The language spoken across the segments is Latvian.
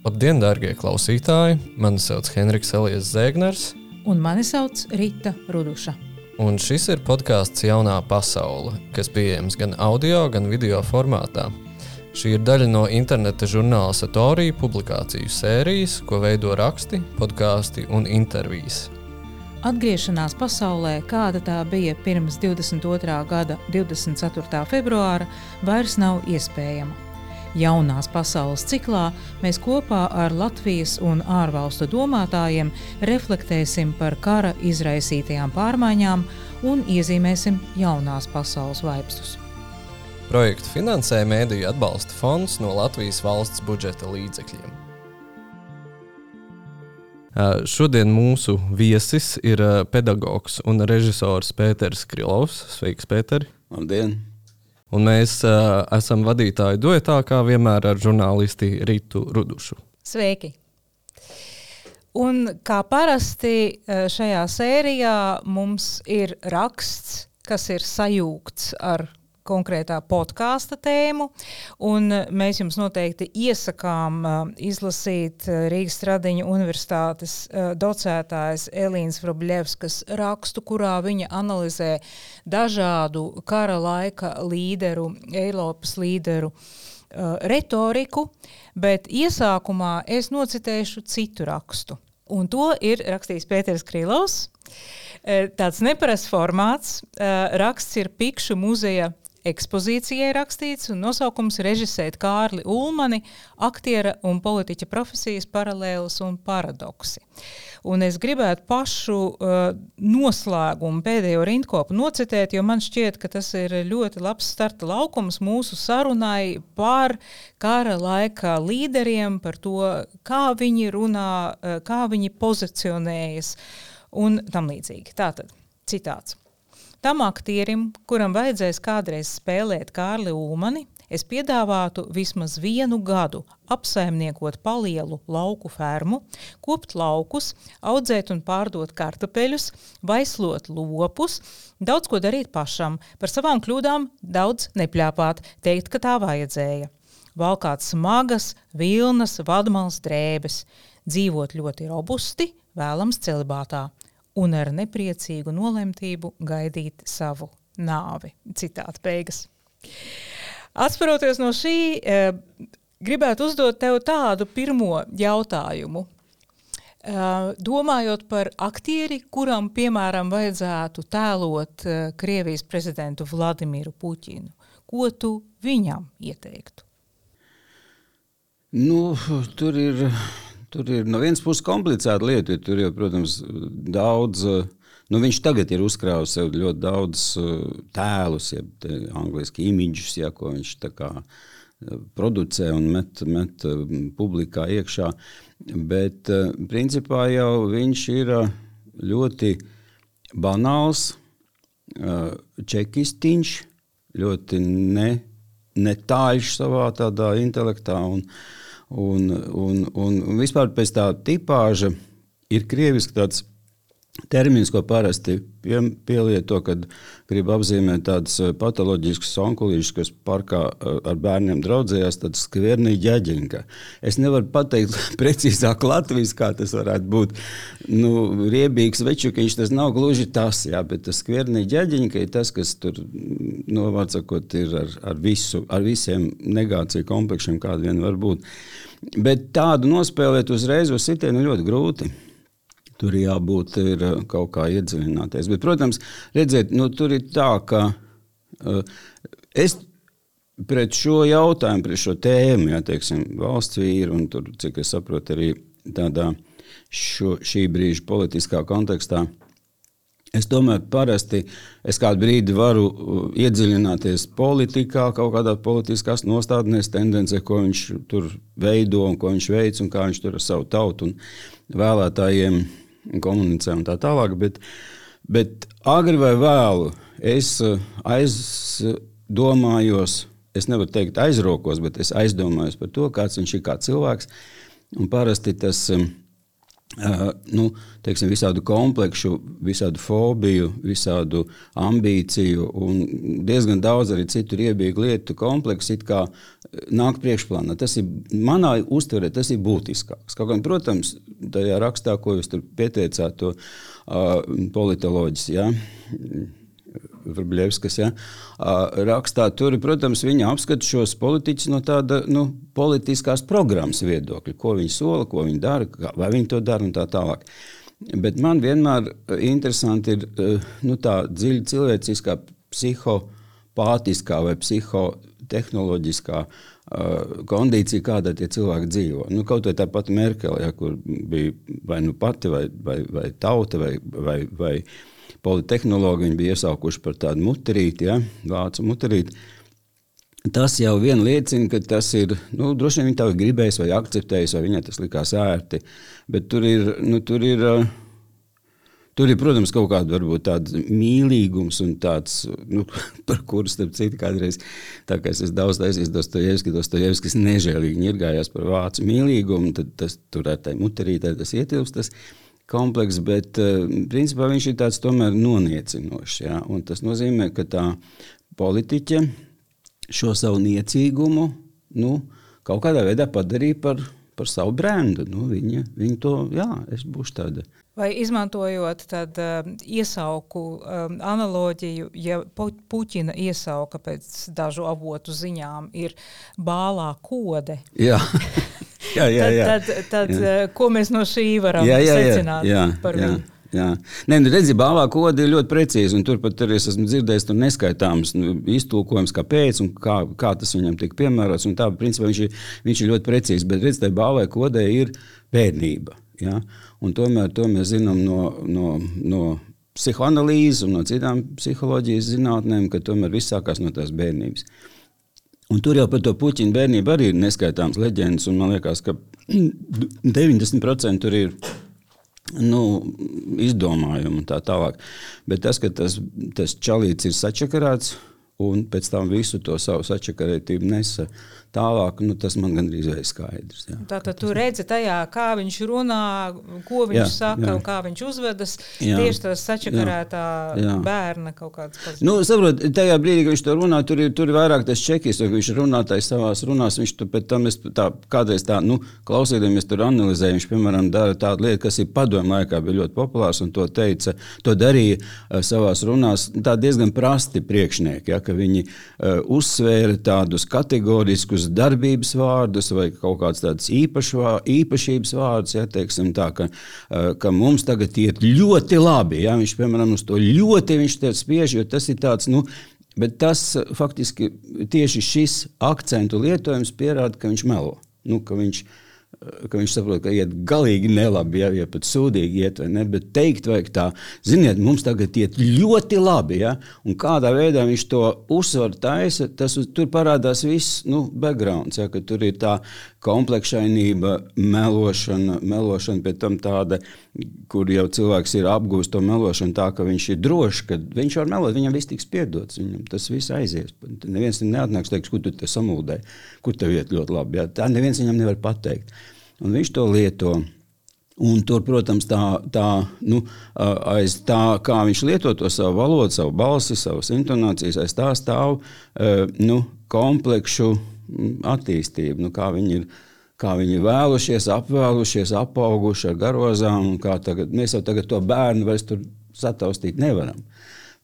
Labdien, darbie klausītāji! Mani sauc Henriks Elijas Zēgners. Un mani sauc Rīta Ruduša. Un šis ir podkāsts Jaunā pasaule, kas pieejams gan audio, gan video formātā. Šī ir daļa no interneta žurnāla Satorija publikāciju sērijas, ko veido raksti, podkāsti un intervijas. Atgriešanās pasaulē, kāda tā bija pirms 22. gada 24. februāra, vairs nav iespējama. Jaunās pasaules ciklā mēs kopā ar Latvijas un ārvalstu domātājiem reflektēsim par kara izraisītajām pārmaiņām un iezīmēsim jaunās pasaules vaipstus. Projektu finansē Mēdīļu atbalsta fonds no Latvijas valsts budžeta līdzekļiem. Šodien mūsu viesis ir pedagogs un režisors Pēters Krilovs. Sveiks, Pēter! Labdien! Un mēs uh, esam vadītāji duetā, kā vienmēr ar žurnālisti Rītu Rudušu. Sveiki! Un kā parasti šajā sērijā mums ir raksts, kas ir sajūgts ar konkrētā podkāsta tēmu. Mēs jums noteikti iesakām uh, izlasīt uh, Rīgas Stradiņa Universitātes docētājas Elīnas Vrobļevskas rakstu, kurā viņa analizē dažādu kara laika līderu, Eiropas līderu retoriku, bet iesākumā es nocitēšu citu rakstu. Un to ir rakstījis Pēters Krilovs. Tāds neparasts formāts. Raksts ir Pikšu muzeja ekspozīcijai rakstīts, un nosaukums režisēt Kārli Ulmani, aktiera un politiķa profesijas paralēlas un paradoksi. Un es gribētu pašu uh, noslēgumu, pēdējo rindkopu nocitēt, jo man šķiet, ka tas ir ļoti labs starta laukums mūsu sarunai par kara laika līderiem, par to, kā viņi runā, uh, kā viņi pozicionējas un tam līdzīgi. Tātad citāts. Tam aktierim, kuram vajadzēs kādreiz spēlēt Kārli Ulmani, es piedāvātu vismaz vienu gadu apsaimniekot palielu lauku fermu, kopt laukus, audzēt un pārdot kartupeļus, vaislot lopus, daudz ko darīt pašam, par savām kļūdām daudz nepļāpāt, teikt, ka tā vajadzēja. Valkāt smagas, vilnas, vadmals drēbes, dzīvot ļoti robusti, vēlams celibātā un ar nepriecīgu nolemtību gaidīt savu nāvi. Citāta beigas. Atspēroties no šī, eh, gribētu uzdot tev tādu pirmo jautājumu. Uh, domājot par aktieri, kuram, piemēram, vajadzētu tēlot uh, Krievijas prezidentu Vladimiru Puķinu, ko tu viņam ieteiktu? Nu, tur ir Tur ir no vienas puses komplicēta lieta, jo tur jau, protams, daudz. Nu, viņš tagad ir uzkrājis sev ļoti daudz uh, tēlus, jeb angļuiski imidžus, ja, ko viņš kā, uh, producē un met, met publikā iekšā. Bet principā jau viņš ir ļoti banāls, čekistiņš, ļoti ne, netāļš savā tādā intelektā. Un, uh, Un, un, un, un vispār pēc tā tipāža ir krieviski tāds termins, ko parasti pie, pielieto, kad grib apzīmēt tādas eh, patoloģiskas onkulīšas, kas parkā eh, ar bērniem draudzējās, tad skvērnī ģeģinka. Es nevaru pateikt precīzāk latvijas, kā tas varētu būt. Nu, riebīgs večukiņš tas nav gluži tas, jā, bet tas skvērnī ģeģinka ir tas, kas tur, nu, vārdsakot, ir ar, ar visu, ar visiem negāciju kompleksiem, kāda vien var būt. Bet tādu nospēlēt uzreiz uz sitienu ļoti grūti. Tur jābūt ir, eh, kaut kā iedziļināties. Bet, protams, redziet, nu, tur ir tā, ka uh, es pret šo jautājumu, pret šo tēmu, ja teiksim, valsts vīru, un tur, cik es saprotu, arī tādā šo, šī brīža politiskā kontekstā. Es tomēr parasti es kādu brīdi varu uh, iedziļināties politikā, kaut kādā politiskās nostādnēs, tendencē, ko viņš tur veido un ko viņš veic un kā viņš tur ar savu tautu un vēlētājiem komunicē un tā tālāk. Bet, bet agri vai vēlu es eh, aizdomājos, es nevaru teikt aizrokos, bet es aizdomājos par to, kāds viņš ir kā cilvēks. Un parasti tas, eh, Uh, nu, teiksim, visādu kompleksu, visādu fobiju, visādu ambīciju un diezgan daudz arī citu riebīgu lietu kompleksu nāk priekšplānā. Tas ir manā uztverē, tas ir būtiskāks. Kaut gan, protams, tajā rakstā, ko jūs tur pieteicāt, to uh, politoloģis. Ja? Vrbļevskas ja, rakstā. Tur, protams, viņa apskata šos politiķus no tāda nu, politiskās programmas viedokļa, ko viņi sola, ko viņi dara, vai viņi to dara un tā tālāk. Bet man vienmēr interesanti ir nu, tā dziļa cilvēciskā, psihopātiskā vai psihotehnoloģiskā kondīcija, kādā tie cilvēki dzīvo. Nu, kaut vai tāpat Merkele, ja, kur bija vai nu pati, vai, vai, vai tauta, vai, vai, vai politehnologi, viņi bija iesaukuši par tādu muterīti, ja, vācu muterīti. Tas jau vien liecina, ka tas ir, nu, droši vien viņa tā gribējis vai akceptējis, vai viņai tas likās ērti, bet tur ir, nu, tur ir, Tur ir, protams, kaut kāda varbūt tāda mīlīgums un tāds, nu, par kuru, starp citu, kādreiz, tā kā es esmu daudz taisījis Dostojevski, Dostojevskis nežēlīgi ņirgājās par vācu mīlīgumu, tad tas tur ar tai muterītē tas ietilpst. Tas, komplekss, bet uh, principā viņš ir tāds tomēr noniecinošs. Ja? Tas nozīmē, ka tā politiķe šo savu niecīgumu nu, kaut kādā veidā padarīja par, par savu brendu. Nu, viņa, viņa to, jā, es būšu tāda. Vai izmantojot tādu uh, iesauku um, analoģiju, ja Puķina iesauka pēc dažu avotu ziņām ir bālā kode. Jā. jā, jā, jā. Tad, tad, tad jā. Eh, ko mēs no šī varam jā, jā, secināt jā, jā, par jā. viņu? Jā. Nē, nu, redziet, balvā kodi ir ļoti precīzi. Turpat arī es esmu dzirdējis, tur neskaitāms nu, iztulkojums, kāpēc un kā, kā tas viņam tika piemērots. Tā, principā, viņš, ir, viņš ir ļoti precīzs. Bet redziet, tai balvai kodē ir bērnība. Ja? Un tomēr to mēs zinām no, no, no psihoanalīzes un no citām psiholoģijas zinātnēm, ka tomēr viss sākās no tās bērnības. Un tur jau par to puķinu bērnību arī ir neskaitāms leģendas. Man liekas, ka 90% tur ir nu, izdomājumi un tā tālāk. Bet tas, ka tas, tas čalīts ir sačakarāts un pēc tam visu to savu sačakarētību nesa Tālāk nu, tas man gandrīz ir skaidrs. Jā. Tātad tu redzi tajā, kā viņš runā, ko viņš jā, saka jā. un kā viņš uzvedas. Jā. Tieši tas sačakarētā jā, jā. bērna kaut kāds pats. Nu, saprot, tajā brīdī, kad viņš to runā, tur ir, tur ir vairāk tas čekis, ka viņš runātais savās runās. Viņš tur pēc tam, es tā, kādreiz tā, nu, klausīdamies tur analizēju, viņš, piemēram, dara tādu lietu, kas ir padomu laikā bija ļoti populārs un to teica, to darīja uh, savās runās tā diezgan prasti priekšnieki, ja, ka viņi uh, uzsvēra tādus kategoriskus kādus darbības vārdus vai kaut kādas tādas īpašvā, īpašības vārdus. Ja, teiksim, tā, ka, eh, ka mums tagad iet ļoti labi. Ja, viņš, piemēram, uz to ļoti spiež, jo tas ir tāds. Nu, Bet tas faktiski tieši šis akcentu lietojums pierāda, ka viņš melo. Nu, ka viņš, uh, ka viņš saprot, ka iet galīgi nelabi, ja, ja pat sūdīgi iet, ne, bet teikt vajag tā, ziniet, mums tagad iet ļoti labi, ja, un kādā veidā viņš to uzsvaru taisa, tas tur parādās viss, nu, backgrounds, ja, ka tur ir tā komplekšainība, melošana, melošana pēc tam tāda, kur jau cilvēks ir apgūst to melošanu tā, ka viņš ir drošs, ka viņš var melot, viņam viss tiks piedots, viņam tas viss aizies. Neviens neatnāks teiks, kur tu te samuldēji, kur tev iet ļoti labi, ja, tā neviens viņam nevar pateikt. Un viņš to lieto. Un tur, protams, tā, tā, nu, aiz tā, kā viņš lieto to savu valodu, savu balsi, savas intonācijas, aiz tā stāv nu, kompleksu attīstība. Nu, kā viņi ir, kā viņi vēlušies, apvēlušies, apauguši ar garozām. Tagad, mēs jau tagad to bērnu vairs sataustīt nevaram.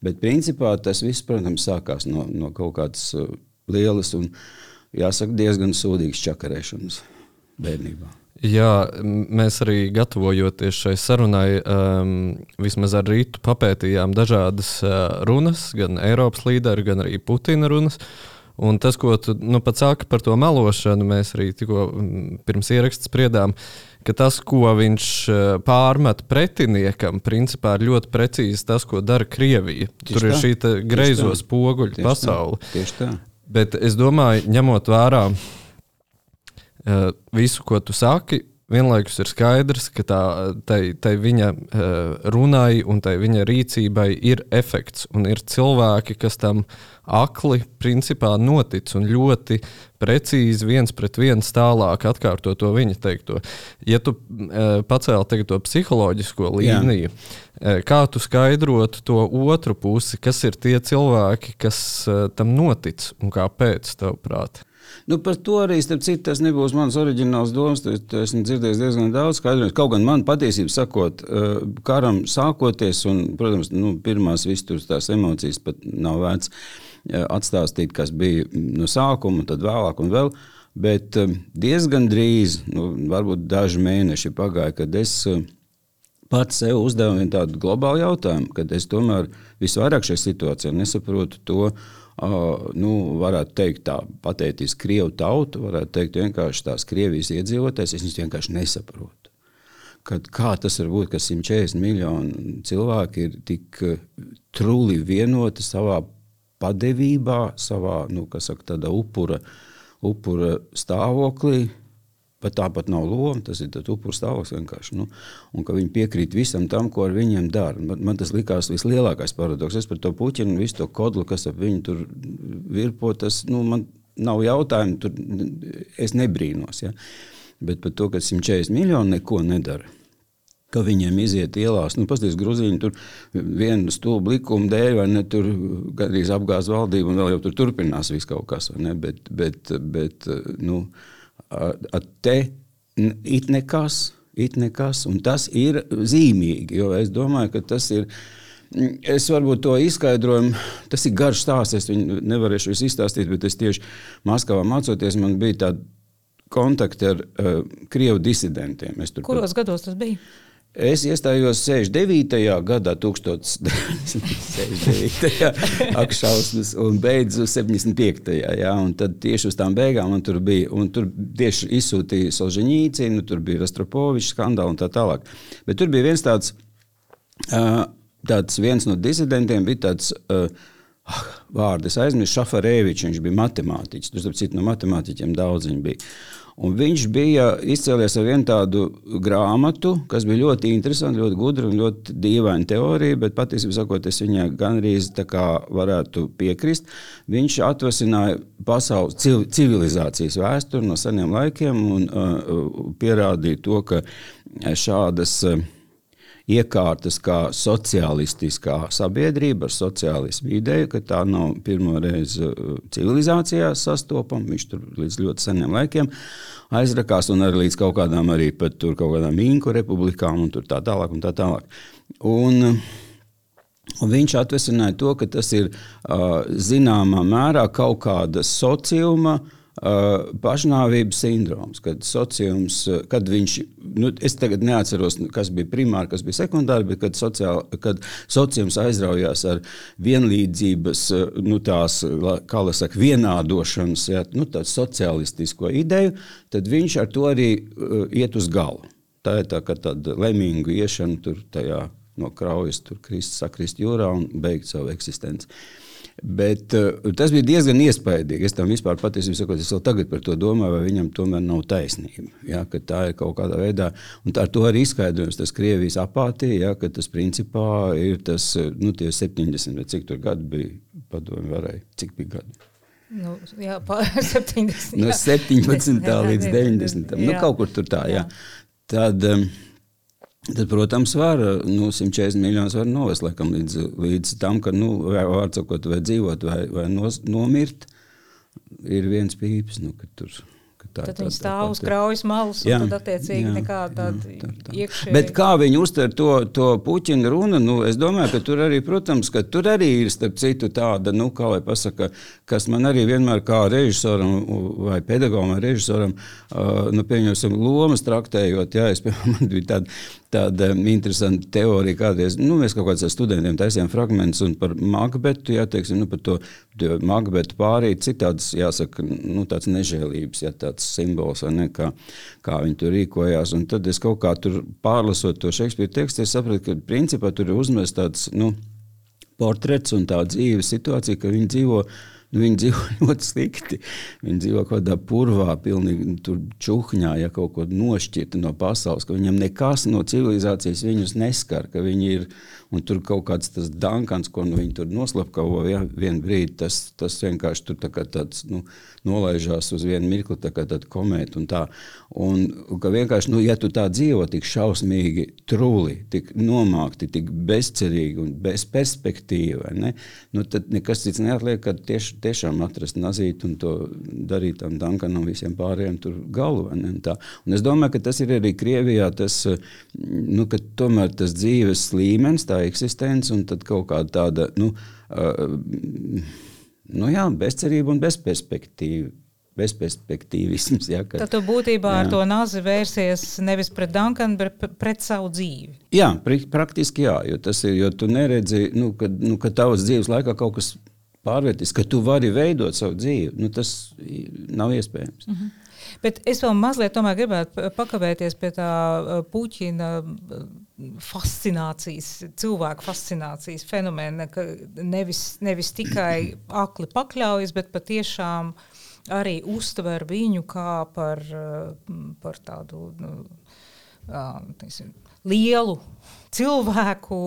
Bet principā tas viss, protams, sākās no, no kaut kādas lielas un, jāsaka, diezgan sūdīgas čakarēšanas bērnībā. Jā, mēs arī gatavojoties šai sarunai, um, vismaz ar rītu papētījām dažādas uh, runas, gan Eiropas līderi, gan arī Putina runas. Un tas, ko tu nu, pats saki par to melošanu, mēs arī tikko pirms ierakstā spriedām, ka tas, ko viņš pārmet pretiniekam, principā ir ļoti precīzi tas, ko dara Krievija. Tieši Tur tā. ir šī greizo spoguļu pasaule. Tā. Tieši tā. Bet es domāju, ņemot vērā uh, visu, ko tu saki, vienlaikus ir skaidrs, ka tā, tai, tai viņa uh, runai un tai viņa rīcībai ir efekts. Un ir cilvēki, kas tam akli principā notic un ļoti precīzi viens pret viens tālāk atkārto to viņa teikto. Ja tu uh, pacēli to psiholoģisko līniju, uh, kā tu skaidrotu to otru pusi, kas ir tie cilvēki, kas tam notic un kāpēc, tavuprāt? Nu, par to arī, starp citu, tas nebūs mans oriģināls domas. Es esmu dzirdējis diezgan daudz skaidrojumu. Kaut gan man patiesībā sakot, eh, karam sākoties, un, protams, nu, pirmās vistas tās emocijas pat nav vērts eh, atstāstīt, kas bija no sākuma, tad vēlāk un vēl. Bet eh, diezgan drīz, nu, varbūt daži mēneši pagāja, kad es pats sev uzdevu tādu globālu jautājumu, kad es tomēr visvairāk šajā situācijā nesaprotu to, nu, varētu teikt, tā patētiski krievu tautu, varētu teikt, vienkārši tās Krievijas iedzīvotājs, es viņus vienkārši nesaprotu. Kad, kā tas var būt, ka 140 miljoni cilvēki ir tik trūli vienoti savā padevībā, savā nu, saka, upura, upura stāvoklī, Pat tāpat nav loma, tas ir upurs stāvoklis vienkārši. Nu, un ka viņi piekrīt visam tam, ko ar viņiem dara. Man, man tas likās vislielākais paradoks. Es par to puķinu visu to kodlu, kas ap viņu tur virpo, tas nu, man nav jautājumu, tur es nebrīnos. Ja? Bet par to, ka 140 miljoni neko nedara. Ka viņiem iziet ielās, nu, paskatieties, grūziņi tur vienu stūbu likumu dēļ, vai ne, tur gandrīz apgāz valdību, un vēl jau tur turpinās viss kaut kas, bet, bet, bet nu, te it nekas, it nekas, un tas ir zīmīgi, jo es domāju, ka tas ir. Es varbūt to izskaidrojumu, tas ir garš stāsts. Es viņu nevarēšu izstāstīt, bet es tieši Maskavā mācoties, man bija tāda kontakti ar uh, krievu disidentiem. Kuros pat... gados tas bija? Es iestājos 69. gadā, 1969. akšausmas, un beidzu 75. Jā, un tad tieši uz tām beigām man tur bija, un tur tieši izsūtīja Solženīcinu, tur bija Rastropovičs skandāli un tā tālāk. Bet tur bija viens tāds, tāds viens no disidentiem, bija tāds, ah, vārds aizmirsu, Šafarēvičs, viņš bija matemātiķis, tur starp citu no matemātiķiem daudz viņi bija. Un viņš bija izcēlies ar vienu tādu grāmatu, kas bija ļoti interesanta, ļoti gudra un ļoti dīvaina teorija, bet patiesībā sakot, es viņai gandrīz varētu piekrist. Viņš atvasināja pasaules civilizācijas vēsturi no seniem laikiem un uh, pierādīja to, ka šādas. Uh, iekārtas kā sociālistiskā sabiedrība ar sociālismu ideju, ka tā nav pirmo reizi uh, civilizācijā sastopama. Viņš tur līdz ļoti seniem laikiem aizrakās un arī līdz kaut kādām arī pat tur kaut kādām Inku republikām un tā tālāk. Un tā tālāk. Un, Un viņš atvesināja to, ka tas ir uh, zināmā mērā kaut kāda sociuma uh, Uh, pašnāvības sindroms, kad sociums, uh, kad viņš, nu, es tagad neatceros, kas bija primāri, kas bija sekundāri, bet kad, sociāli, kad sociums aizraujās ar vienlīdzības, uh, nu, tās, kā lai saka, vienādošanas, ja, nu, tādu socialistisko ideju, tad viņš ar to arī uh, iet uz galu. Tā ir tā, tāda lemīga iešana tur tajā no kraujas, tur krist, sakrist jūrā un beigt savu eksistenci. Uh, Bet uh, tas bija diezgan iespaidīgi. Es tam vispār patiesībā sakot, es vēl tagad par to domāju, vai viņam tomēr nav taisnība. Ja, tā ir kaut kādā veidā, un ar to arī izskaidrojums tas Krievijas apātija, ja, ka tas principā ir tas nu, 70 vai cik tur gadi bija padomi varēja, cik bija gadi. Nu, jā, pār 70. No 17. Jā, līdz 90. Jā. Nu, kaut kur tur tā, jā. jā. Tad, um, Tad, protams, var nu, 140 miljonus var novest laikam, līdz, līdz tam, ka, nu, vai, sakot, vai dzīvot, vai, vai nos, nomirt, ir viens pīps. Nu, Tā, tad viņi stāv uz kraujas malas, jā, un tad attiecīgi jā, nekāda tāda iekšēja. Bet kā viņi uztver to, to Puķina runu, nu, es domāju, ka tur arī, protams, ka tur arī ir, starp citu, tāda, nu, kā lai pasaka, kas man arī vienmēr kā režisoram vai pedagogam vai režisoram, uh, nu, pieņemsim, lomas traktējot, jā, es, piemēram, man bija tāda tāda interesanta teorija. Kādreiz nu, mēs kaut kādiem studentiem taisījām fragmentus par Makbetu, jā, teiksim, nu, par to Makbetu pārīt, citāds, jāsaka, nu, tāds nežēlības, jā, tāds simbols, ne, kā, kā viņi tur rīkojās. Un tad es kaut kā tur pārlasot to Šekspīra tekstu, es sapratu, ka principā tur ir uzmests tāds, nu, portrets un tā dzīves situācija, ka viņi dzīvo Nu, viņi dzīvo ļoti slikti. Viņi dzīvo kaut kādā purvā, pilnīgi tur čūhņā, ja kaut ko nošķirta no pasaules, ka viņam nekas no civilizācijas viņus neskar, ka viņi ir un tur kaut kāds tas dankans, ko nu, viņi tur noslapkavo ja, vienu brīdi, tas, tas vienkārši tur tā tāds, nu, nolaižās uz vienu mirkli, tā kā tāda komēta un tā. Un, ka vienkārši, nu, ja tu tā dzīvo tik šausmīgi trūli, tik nomākti, tik bezcerīgi un bez perspektīva, ne, nu, tad nekas cits neatliek, ka tieši, tiešām atrast nazīti un to darīt tam Dankanam visiem pārējiem tur galu. Ne, un un es domāju, ka tas ir arī Krievijā, tas, nu, ka tomēr tas dzīves līmenis, tā tā eksistence un tad kaut kāda tāda nu, uh, nu jā, bezcerība un bezperspektīva. Bezperspektīvisms. Ja, ka, Tad tu būtībā jā. ar to nāzi vērsies nevis pret Dunkanu, bet pret savu dzīvi. Jā, praktiski jā, jo tas ir, jo tu neredzi, nu, ka, nu, ka tavas dzīves laikā kaut kas pārvērties, ka tu vari veidot savu dzīvi. Nu, tas nav iespējams. Mm -hmm. Bet es vēl mazliet gribētu pakavēties pie tā Puķina fascinācijas, cilvēku fascinācijas fenomena, ka nevis, nevis tikai akli pakļaujas, bet patiešām arī uztver viņu kā par, par tādu nu, teisim, lielu cilvēku,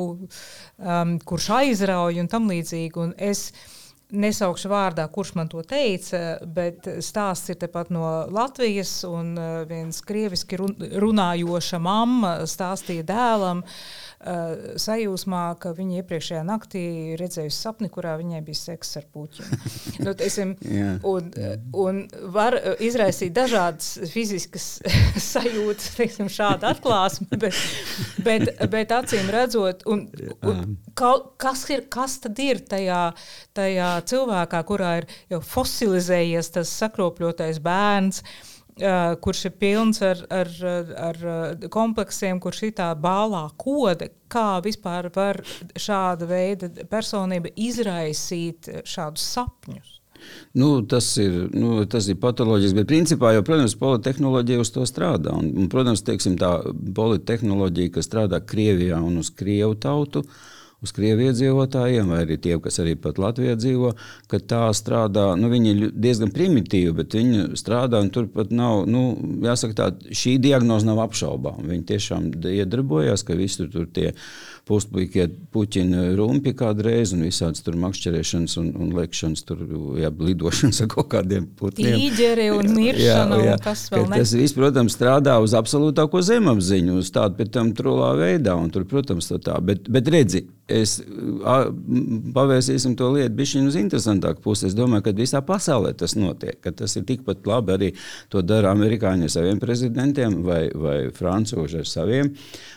um, kurš aizrauja un tam līdzīgi. Un es, uh, Nesaukšu vārdā, kurš man to teica, bet stāsts ir tepat no Latvijas. Un uh, viens krieviski runājoša mamma stāstīja dēlam, uh, uh, sajūsmā, ka viņa iepriekšējā naktī redzējusi sapni, kurā viņai bija seks ar puķinu. nu, teisim, un, un var izraisīt dažādas fiziskas sajūtas, teiksim, šāda atklāsme, bet, bet, bet acīm redzot, un, un, ka, kas, ir, kas tad ir tajā, tajā cilvēkā, kurā ir jau fosilizējies tas sakropļotais bērns, uh, Uh, kurš ir pilns ar, ar, ar kompleksiem, kurš ir tā bālā kode, kā vispār var šāda veida personība izraisīt šādus sapņus? Nu, tas, ir, nu, tas ir patoloģiski, bet principā jau, protams, politehnoloģija uz to strādā. Un, un, protams, teiksim, tā politehnoloģija, kas strādā Krievijā un uz Krievu tautu, uh, uz Krievijas iedzīvotājiem, vai arī tiem, kas arī pat Latvijā dzīvo, ka tā strādā. Nu, viņi ir diezgan primitīvi, bet viņi strādā un turpat nav, nu, jāsaka, tā, šī diagnoze nav apšaubāma. Viņi tiešām iedarbojas, ka visur tur tie pusplikie puķina rumpi kādreiz, un visādas tur makšķerēšanas un, un lekšanas, tur, jā, lidošanas ar kaut kādiem putniem. Tīģeri un miršana, jā, jā, un kas vēl ne. Tas viss, protams, strādā uz absolūtāko zemapziņu, uz tādu pēc tam trulā veidā, un tur, protams, tā, bet, bet redzi, es pavērsīsim to lietu bišķiņu uz interesantāku pusi. Es domāju, ka visā pasaulē tas notiek, ka tas ir tikpat labi arī to dara amerikāņi ar saviem prezidentiem vai, vai francūži ar saviem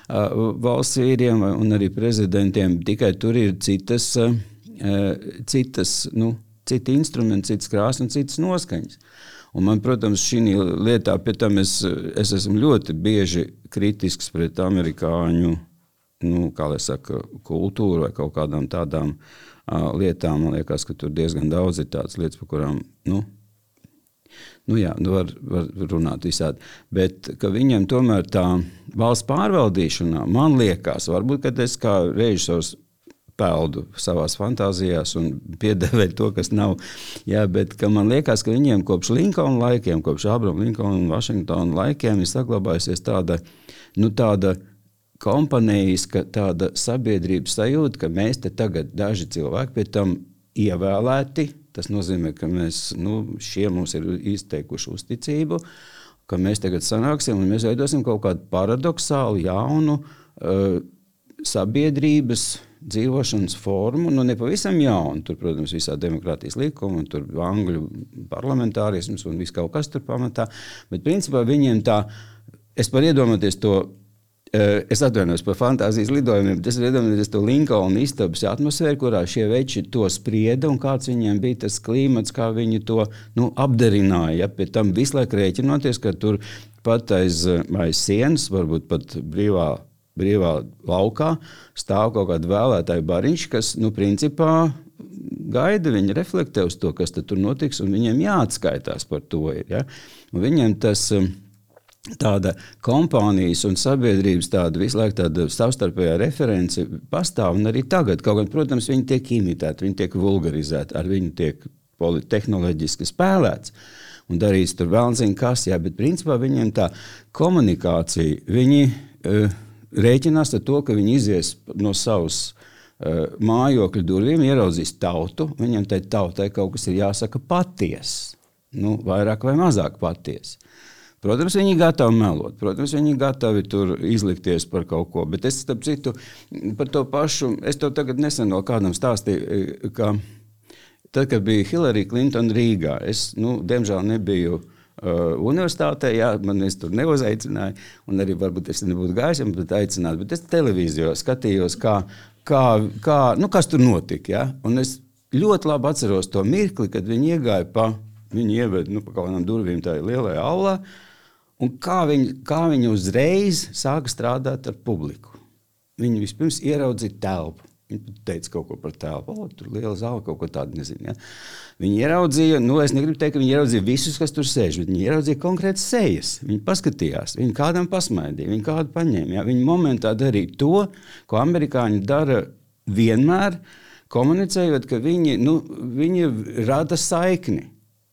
valsts vīriem un arī prezidentiem. Tikai tur ir citas, uh, citas nu, citi instrumenti, citas krāsas un citas noskaņas. Un man, protams, šī lietā, pie tam es, es esmu ļoti bieži kritisks pret amerikāņu nu, saka, kultūru vai kaut kādām tādām uh, lietām. Man liekas, ka tur diezgan daudz ir tādas lietas, par kurām. Nu, Nu, jā, nu var, var runāt visādi. Bet viņam tomēr tā valsts pārvaldīšanā, man liekas, varbūt es kā režisors peldu savā fantāzijās un piedēvēju to, kas nav. Jā, bet man liekas, ka viņiem kopš Linkolna laikiem, kopš Abrahama Linkolna un Vašingtona laikiem ir saglabājusies tāda, nu, tāda kompaneiska tāda sabiedrības sajūta, ka mēs te tagad daži cilvēki pie tam ievēlēti. Tas nozīmē, ka mēs, nu, šie mums ir izteikuši uzticību, ka mēs tagad sanāksim un mēs veidosim kaut kādu paradoxālu, jaunu uh, sabiedrības dzīvošanas formu. Nu, ne pavisam jaunu, tur, protams, visā demokrātijas likuma, tur angļu parlamentārisms un viss kaut kas tur pamatā. Bet principā viņiem tā, es varu iedomāties to es atvainojos par fantāzijas lidojumiem, bet es iedomājos to Linkolna istabas atmosfēru, kurā šie veči to sprieda un kāds viņiem bija tas klimats, kā viņi to nu, apdarināja. Ja? Pēc tam visu laiku rēķinoties, ka tur pat aiz, aiz sienas, varbūt pat brīvā, brīvā laukā, stāv kaut kāda vēlētāja bariņš, kas nu, principā gaida, viņi reflektē uz to, kas tur notiks, un viņiem jāatskaitās par to. Ir, ja? Un viņiem tas ir tāda kompānijas un sabiedrības tāda visu laiku tāda savstarpējā reference pastāv. Arī tagad, kaut gan, protams, viņi tiek imitēti, viņi tiek vulgarizēti, ar viņu tiek tehnoloģiski spēlēts. Un darīs tur vēl zina, kas, jā, bet principā viņiem tā komunikācija, viņi uh, rēķinās ar to, ka viņi izies no savas uh, mājokļa durvīm, ieraudzīs tautu. Viņam tai tautai kaut kas ir jāsaka patiesa, nu, vairāk vai mazāk patiesa. Protams, viņi ir gatavi melot, protams, viņi ir gatavi tur izlikties par kaut ko. Bet es, starp citu, par to pašu, es to tagad nesen no kādam stāstīju, ka tad, kad bija Hillary Clinton Rīgā, es, nu, diemžēl nebiju uh, universitātē, jā, man es tur neuzaicināju, un arī varbūt es nebūtu gājis, bet aicinātu, bet es televīzijā skatījos, kā, kā, kā, nu, kas tur notika, jā, un es ļoti labi atceros to mirkli, kad viņi iegāja pa, viņi ieved, nu, pa kaut kādām durvīm tajā lielajā aulā, Un kā viņi, kā viņi uzreiz sāka strādāt ar publiku? Viņi vispirms ieraudzīja telpu. Viņi teica kaut ko par telpu. O, tur bija liela zāle, kaut ko tādu nezinu. Ja? Viņi ieraudzīja, nu, es negribu teikt, ka viņi ieraudzīja visus, kas tur sēž, bet viņi ieraudzīja konkrētas sejas. Viņi paskatījās, viņi kādam pasmaidīja, viņi kādu paņēma. Ja? Viņi momentā darīja to, ko amerikāņi dara vienmēr, komunicējot, ka viņi, nu, viņi rada saikni.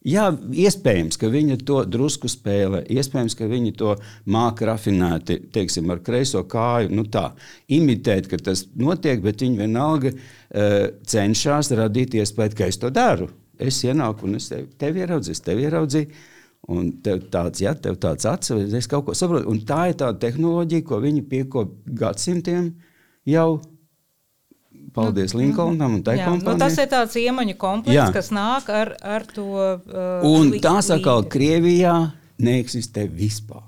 Jā, iespējams, ka viņi to drusku spēlē. Iespējams, ka viņi to māca rafinēti, teiksim, ar kreiso kāju, nu tā, imitēt, ka tas notiek, bet viņi vienalga uh, cenšas radīt iespēju, ka es to daru. Es ienāku un es tevi, tevi ieraudzīju, tevi ieraudzīju. Un tev tāds, ja, tev tāds atsevišķs, es kaut ko saprotu. Un tā ir tā tehnoloģija, ko viņi piekop gadsimtiem jau Paldies nu, Linkolnam un tai jā, kompānijai. Nu, tas ir tāds iemaņu komplekss, jā. kas nāk ar, ar to. Uh, un tas atkal Krievijā neeksistē vispār.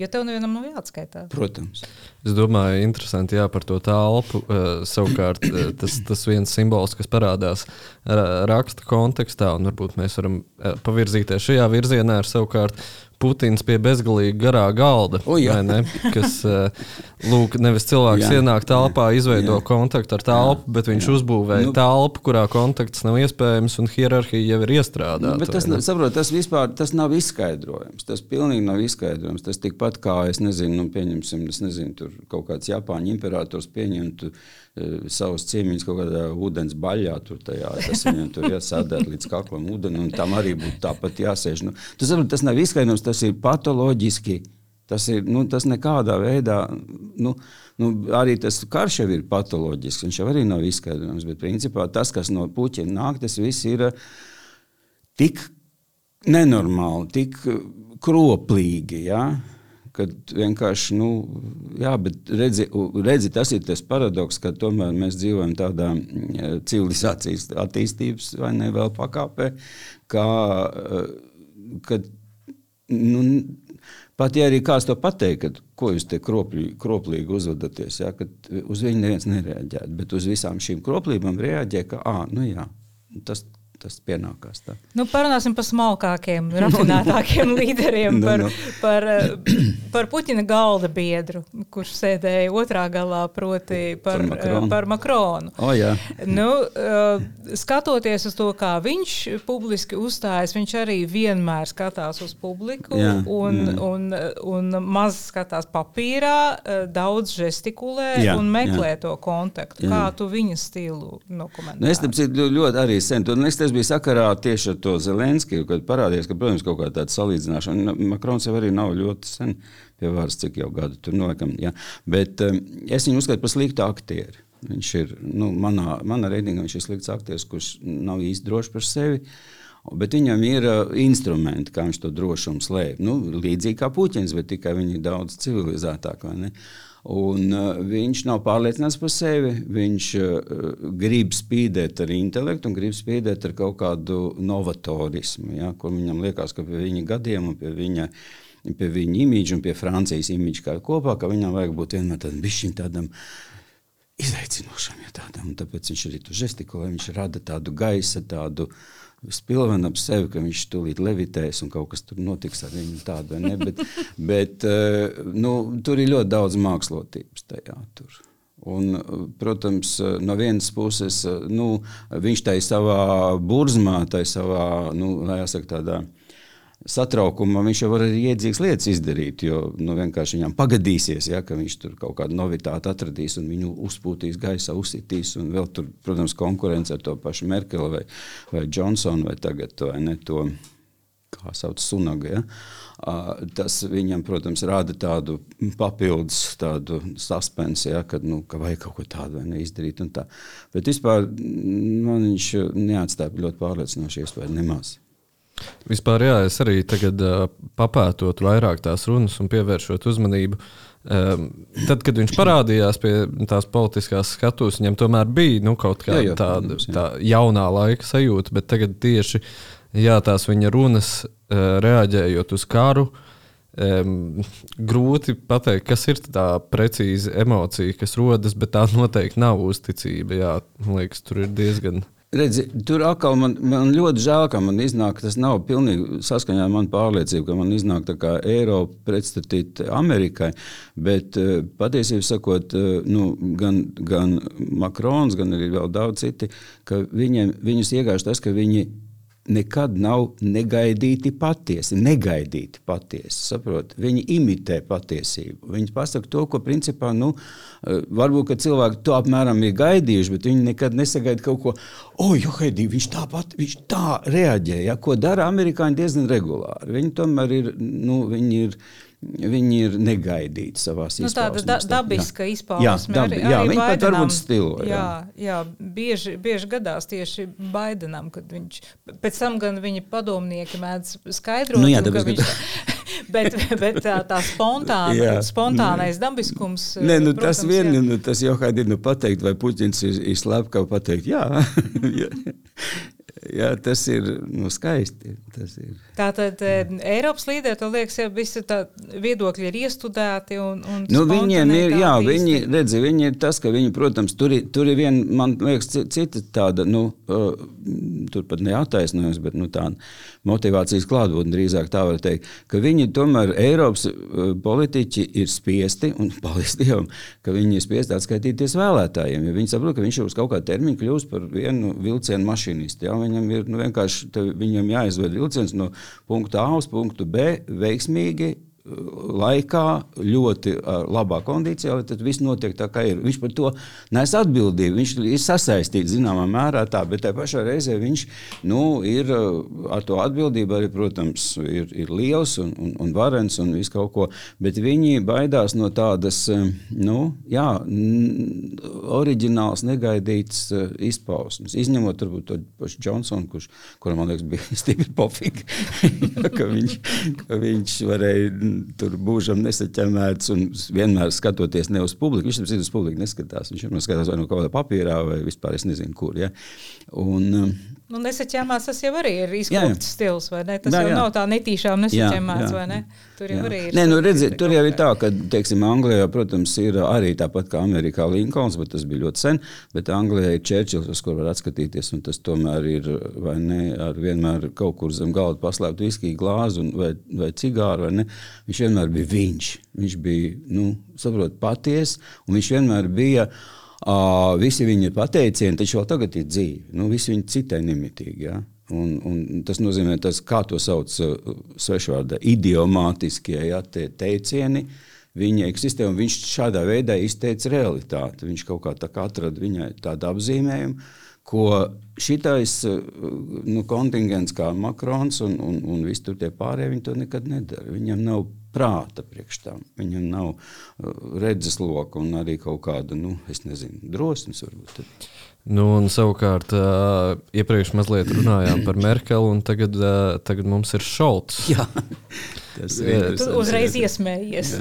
Jo tev nevienam nav jāatskaitās. Protams. Es domāju, interesanti jā, par to telpu. Uh, savukārt, uh, tas, tas viens simbols, kas parādās raksta kontekstā, un varbūt mēs varam uh, pavirzīties šajā virzienā, ir savukārt Putins pie bezgalīgi garā galda. O, ne, kas eh, lūk, nevis cilvēks jā, ienāk telpā, izveido jā. kontaktu ar telpu, bet viņš jā. uzbūvēja nu, telpu, kurā kontakts nav iespējams un hierarhija jau ir iestrādāta. Nu, tas, saprot, tas vispār tas nav izskaidrojams. Tas pilnīgi nav izskaidrojams. Tas tikpat kā es nezinu, nu, pieņemsim, es nezinu, tur kaut kāds Japāņu imperators pieņemtu Eh, savus ciemiņus kaut kādā ūdens baļā. Tur, tajā, tas viņam tur jāsādēt līdz kaklam ūdeni, un tam arī būtu tāpat jāsēž. Nu, tas, tas nav izskaidrojums, tas ir patoloģiski. Tas, ir, nu, tas nekādā veidā, nu, nu, arī tas karš jau ir patoloģisks. Viņš jau arī nav izskaidrojams. Bet principā tas, kas no puķiem nāk, tas viss ir eh, tik nenormāli, tik kroplīgi. Ja? Kad vienkārši, nu, jā, bet redzi, redzi, tas ir tas paradoks, ka tomēr mēs dzīvojam tādā mm, civilizācijas attīstības vai ne vēl pakāpē, kā, eh, kad, nu, pat ja arī kāds to pateikt, ka, ko jūs te kropļi, kroplīgi uzvedaties, ja, kad uz viņu neviens nereaģē, bet uz visām šīm kroplībām reaģē, ka, ah, nu jā, tas tas pienākās. Tā. Nu, parunāsim par smalkākiem, rafinētākiem līderiem, par, no, no. Par, eh, par Puķina galda biedru, kurš sēdēja otrā galā, proti par, par Makronu. Par Makronu. Oh, jā. nu, eh, skatoties uz to, kā viņš publiski uzstājas, viņš arī vienmēr skatās uz publiku jā, un, jā. Un, un maz skatās papīrā, eh, daudz žestikulē jā, un meklē jā. to kontaktu. Jā. Kā tu viņa stilu dokumentē? Nu, es tam ļoti arī sen. Un es bija sakarā tieši ar to Zelenskiju, kad parādījās, ka, protams, kaut kā tāda salīdzināšana. Makrons jau arī nav ļoti sen pie varas, cik jau gadu tur noliekam. Ja. Bet um, es viņu uzskatu par sliktu aktieru. Viņš ir, nu, manā, manā reitingā viņš ir slikts aktieris, kurš nav īsti drošs par sevi. Bet viņam ir uh, instrumenti, kā viņš to drošumu slēpj. Nu, līdzīgi kā Puķins, bet tikai viņi ir daudz civilizētāki. Un, uh, viņš nav pārliecināts par sevi. Viņš uh, grib spīdēt ar intelektu un grib spīdēt ar kaut kādu novatorismu, ja, kur viņam liekas, ka pie viņa gadiem un pie viņa, pie viņa imīģa un pie Francijas imīģa kā kopā, ka viņam vajag būt vienmēr tādam, tādam izaicinošam. Ja, tādam. Tāpēc viņš arī tur žestikulē, viņš rada tādu gaisa, tādu spilvenu ap sevi, ka viņš tūlīt levitēs un kaut kas tur notiks ar viņu tādu. Bet, bet eh, nu, tur ir ļoti daudz mākslotības tajā. Tur. Un, protams, no vienas puses, nu, viņš tajā savā burzmā, tajā savā, nu, jāsaka, tādā satraukumā viņš jau var arī iedzīgas lietas izdarīt. Jo nu, vienkārši viņam pagadīsies, ja, ka viņš tur kaut kādu novitāti atradīs un viņu uzpūtīs gaisā, uzsitīs. Un vēl tur, protams, konkurence ar to pašu Merkeli vai, vai Johnsonu vai tagad vai ne, to, kā sauc, Sunaga. Ja. Tas viņam, protams, rada tādu papildus tādu suspensi, ja, kad, nu, ka vajag kaut ko tādu izdarīt. Tā. Bet vispār man viņš neatstāja ļoti pārliecinoši iespēju nemaz. Vispār, jā, es arī tagad papētot vairāk tās runas un pievēršot uzmanību. Tad, kad viņš parādījās pie tās politiskās skatuves, viņam tomēr bija nu, kaut kāda jā, jā, tāda tā jaunā laika sajūta, bet tagad tieši jā, tās viņa runas, reaģējot uz karu, um, grūti pateikt, kas ir tā precīza emocija, kas rodas, bet tā noteikti nav uzticība. Jā, man liekas, tur ir diezgan Redzi, tur atkal man, man ļoti žēl, ka man iznāk, tas nav pilnīgi saskaņā ar manu pārliecību, ka man iznāk tā kā Eiropa pretstatīt Amerikai. Bet eh, patiesībā sakot, eh, nu, gan, gan Makrons, gan arī vēl daudz citi, ka viņiem, viņus iegāž tas, ka viņi nekad nav negaidīti patiesi. Negaidīti patiesi. Saprot? Viņi imitē patiesību. Viņi pasaka to, ko principā nu, eh, varbūt cilvēki to apmēram ir gaidījuši, bet viņi nekad nesagaida kaut ko. O, oh, Haidī, viņš tāpat viņš tā reaģē, ja, ko dara amerikāņi diezgan regulāri. Viņi tomēr ir. Nu, viņi ir Viņi ir negaidīti savā nu, tāda da, dabiska izpausme. Jā, dabi, jā arī viņi pat varbūt stilo. Jā, jā, jā bieži, bieži gadās tieši Baidenam, kad viņš, pēc tam gan viņa padomnieki mēdz skaidrot, nu, jā, un, ka viņš, bet, bet tā, tā spontāna, spontānais dabiskums. Nē, nu, protams, tas vien, nu, tas jau kādi ir nu, pateikt, vai Puķins ir, ir slepkava pateikt, jā. jā, tas ir nu, skaisti. Tas ir. Tātad Eiropas līderi, to liekas, jau visi tā viedokļi ir iestudēti. Un, un nu, viņiem ir, jā, viņi, redzi, viņi ir tas, ka viņi, protams, tur tur ir vien, man liekas, cita tāda, nu, uh, tur pat neataisnojums, bet nu, tā motivācijas klātbūtne drīzāk tā var teikt, ka viņi tomēr Eiropas politiķi ir spiesti, un paldies Dievam, ka viņi ir spiesti atskaitīties vēlētājiem, jo viņi saprot, ka viņš jau uz kaut kādu termiņu kļūst par vienu vilcienu mašīnistu. Ja? Viņam ir nu, vienkārši, viņam jāizved vilciens no punkta A uz punktu B veiksmīgi laikā, ļoti labā kondīcijā, tad viss notiek tā, kā ir. Viņš par to nes atbildību. Viņš ir sasaistīts zināmā mērā tā, bet tajā pašā reizē viņš nu, ir ar to atbildību arī, protams, ir, ir liels un, un, un varens un viss kaut ko. Bet viņi baidās no tādas, nu, jā, oriģināls, negaidīts izpausmes. Izņemot, varbūt, to pašu Džonsonu, kurš, kuram, man liekas, bija stipri pofīgi, ka viņš, ka viņš varēja tur būžam nesaķemēts un vienmēr skatoties ne uz publiku. Viņš tam uz publiku neskatās. Viņš vienmēr skatās vai no kaut kādā papīrā vai vispār es nezinu, kur. Ja? Un, um, Nu, nesaķēmās tas jau arī ir izkopts stils, vai ne? Tas jā, jā. jau nav tā netīšām nesaķēmāts, vai ne? Tur jau jā. arī ir. Nē, nu, redzi, tur jau ir tā, ka, teiksim, Anglijā, protams, ir arī tāpat kā Amerikā Linkolns, bet tas bija ļoti sen, bet Anglijā ir Čērčils, uz kur var atskatīties, un tas tomēr ir, vai ne, ar vienmēr kaut kur zem galda paslēpt viskiju glāzi un, vai, vai cigāru, vai ne? Viņš vienmēr bija viņš. Viņš bija, nu, saprot, paties, un viņš vienmēr bija. Uh, visi viņa pateicieni, taču vēl tagad ir dzīvi. Nu, visi viņi citai nemitīgi. Ja? Un, un tas nozīmē, tas, kā to sauc uh, svešvārdā, idiomātiskie ja, te teicieni. Viņa eksistē, un viņš šādā veidā izteica realitāti. Viņš kaut kā tā kā atrada viņai tādu apzīmējumu, ko šitais nu, kontingents, kā Makrons un, un, un visi tie pārējie, viņi to nekad nedara. Viņam nav prāta priekš tam. Viņam nav uh, redzes loka un arī kaut kāda, nu, es nezinu, drosmes varbūt. Nu, un savukārt, uh, iepriekš mazliet runājām par Merkeli, un tagad, uh, tagad mums ir Šalts. Jā, tas ir. Tu uzreiz iesmējies.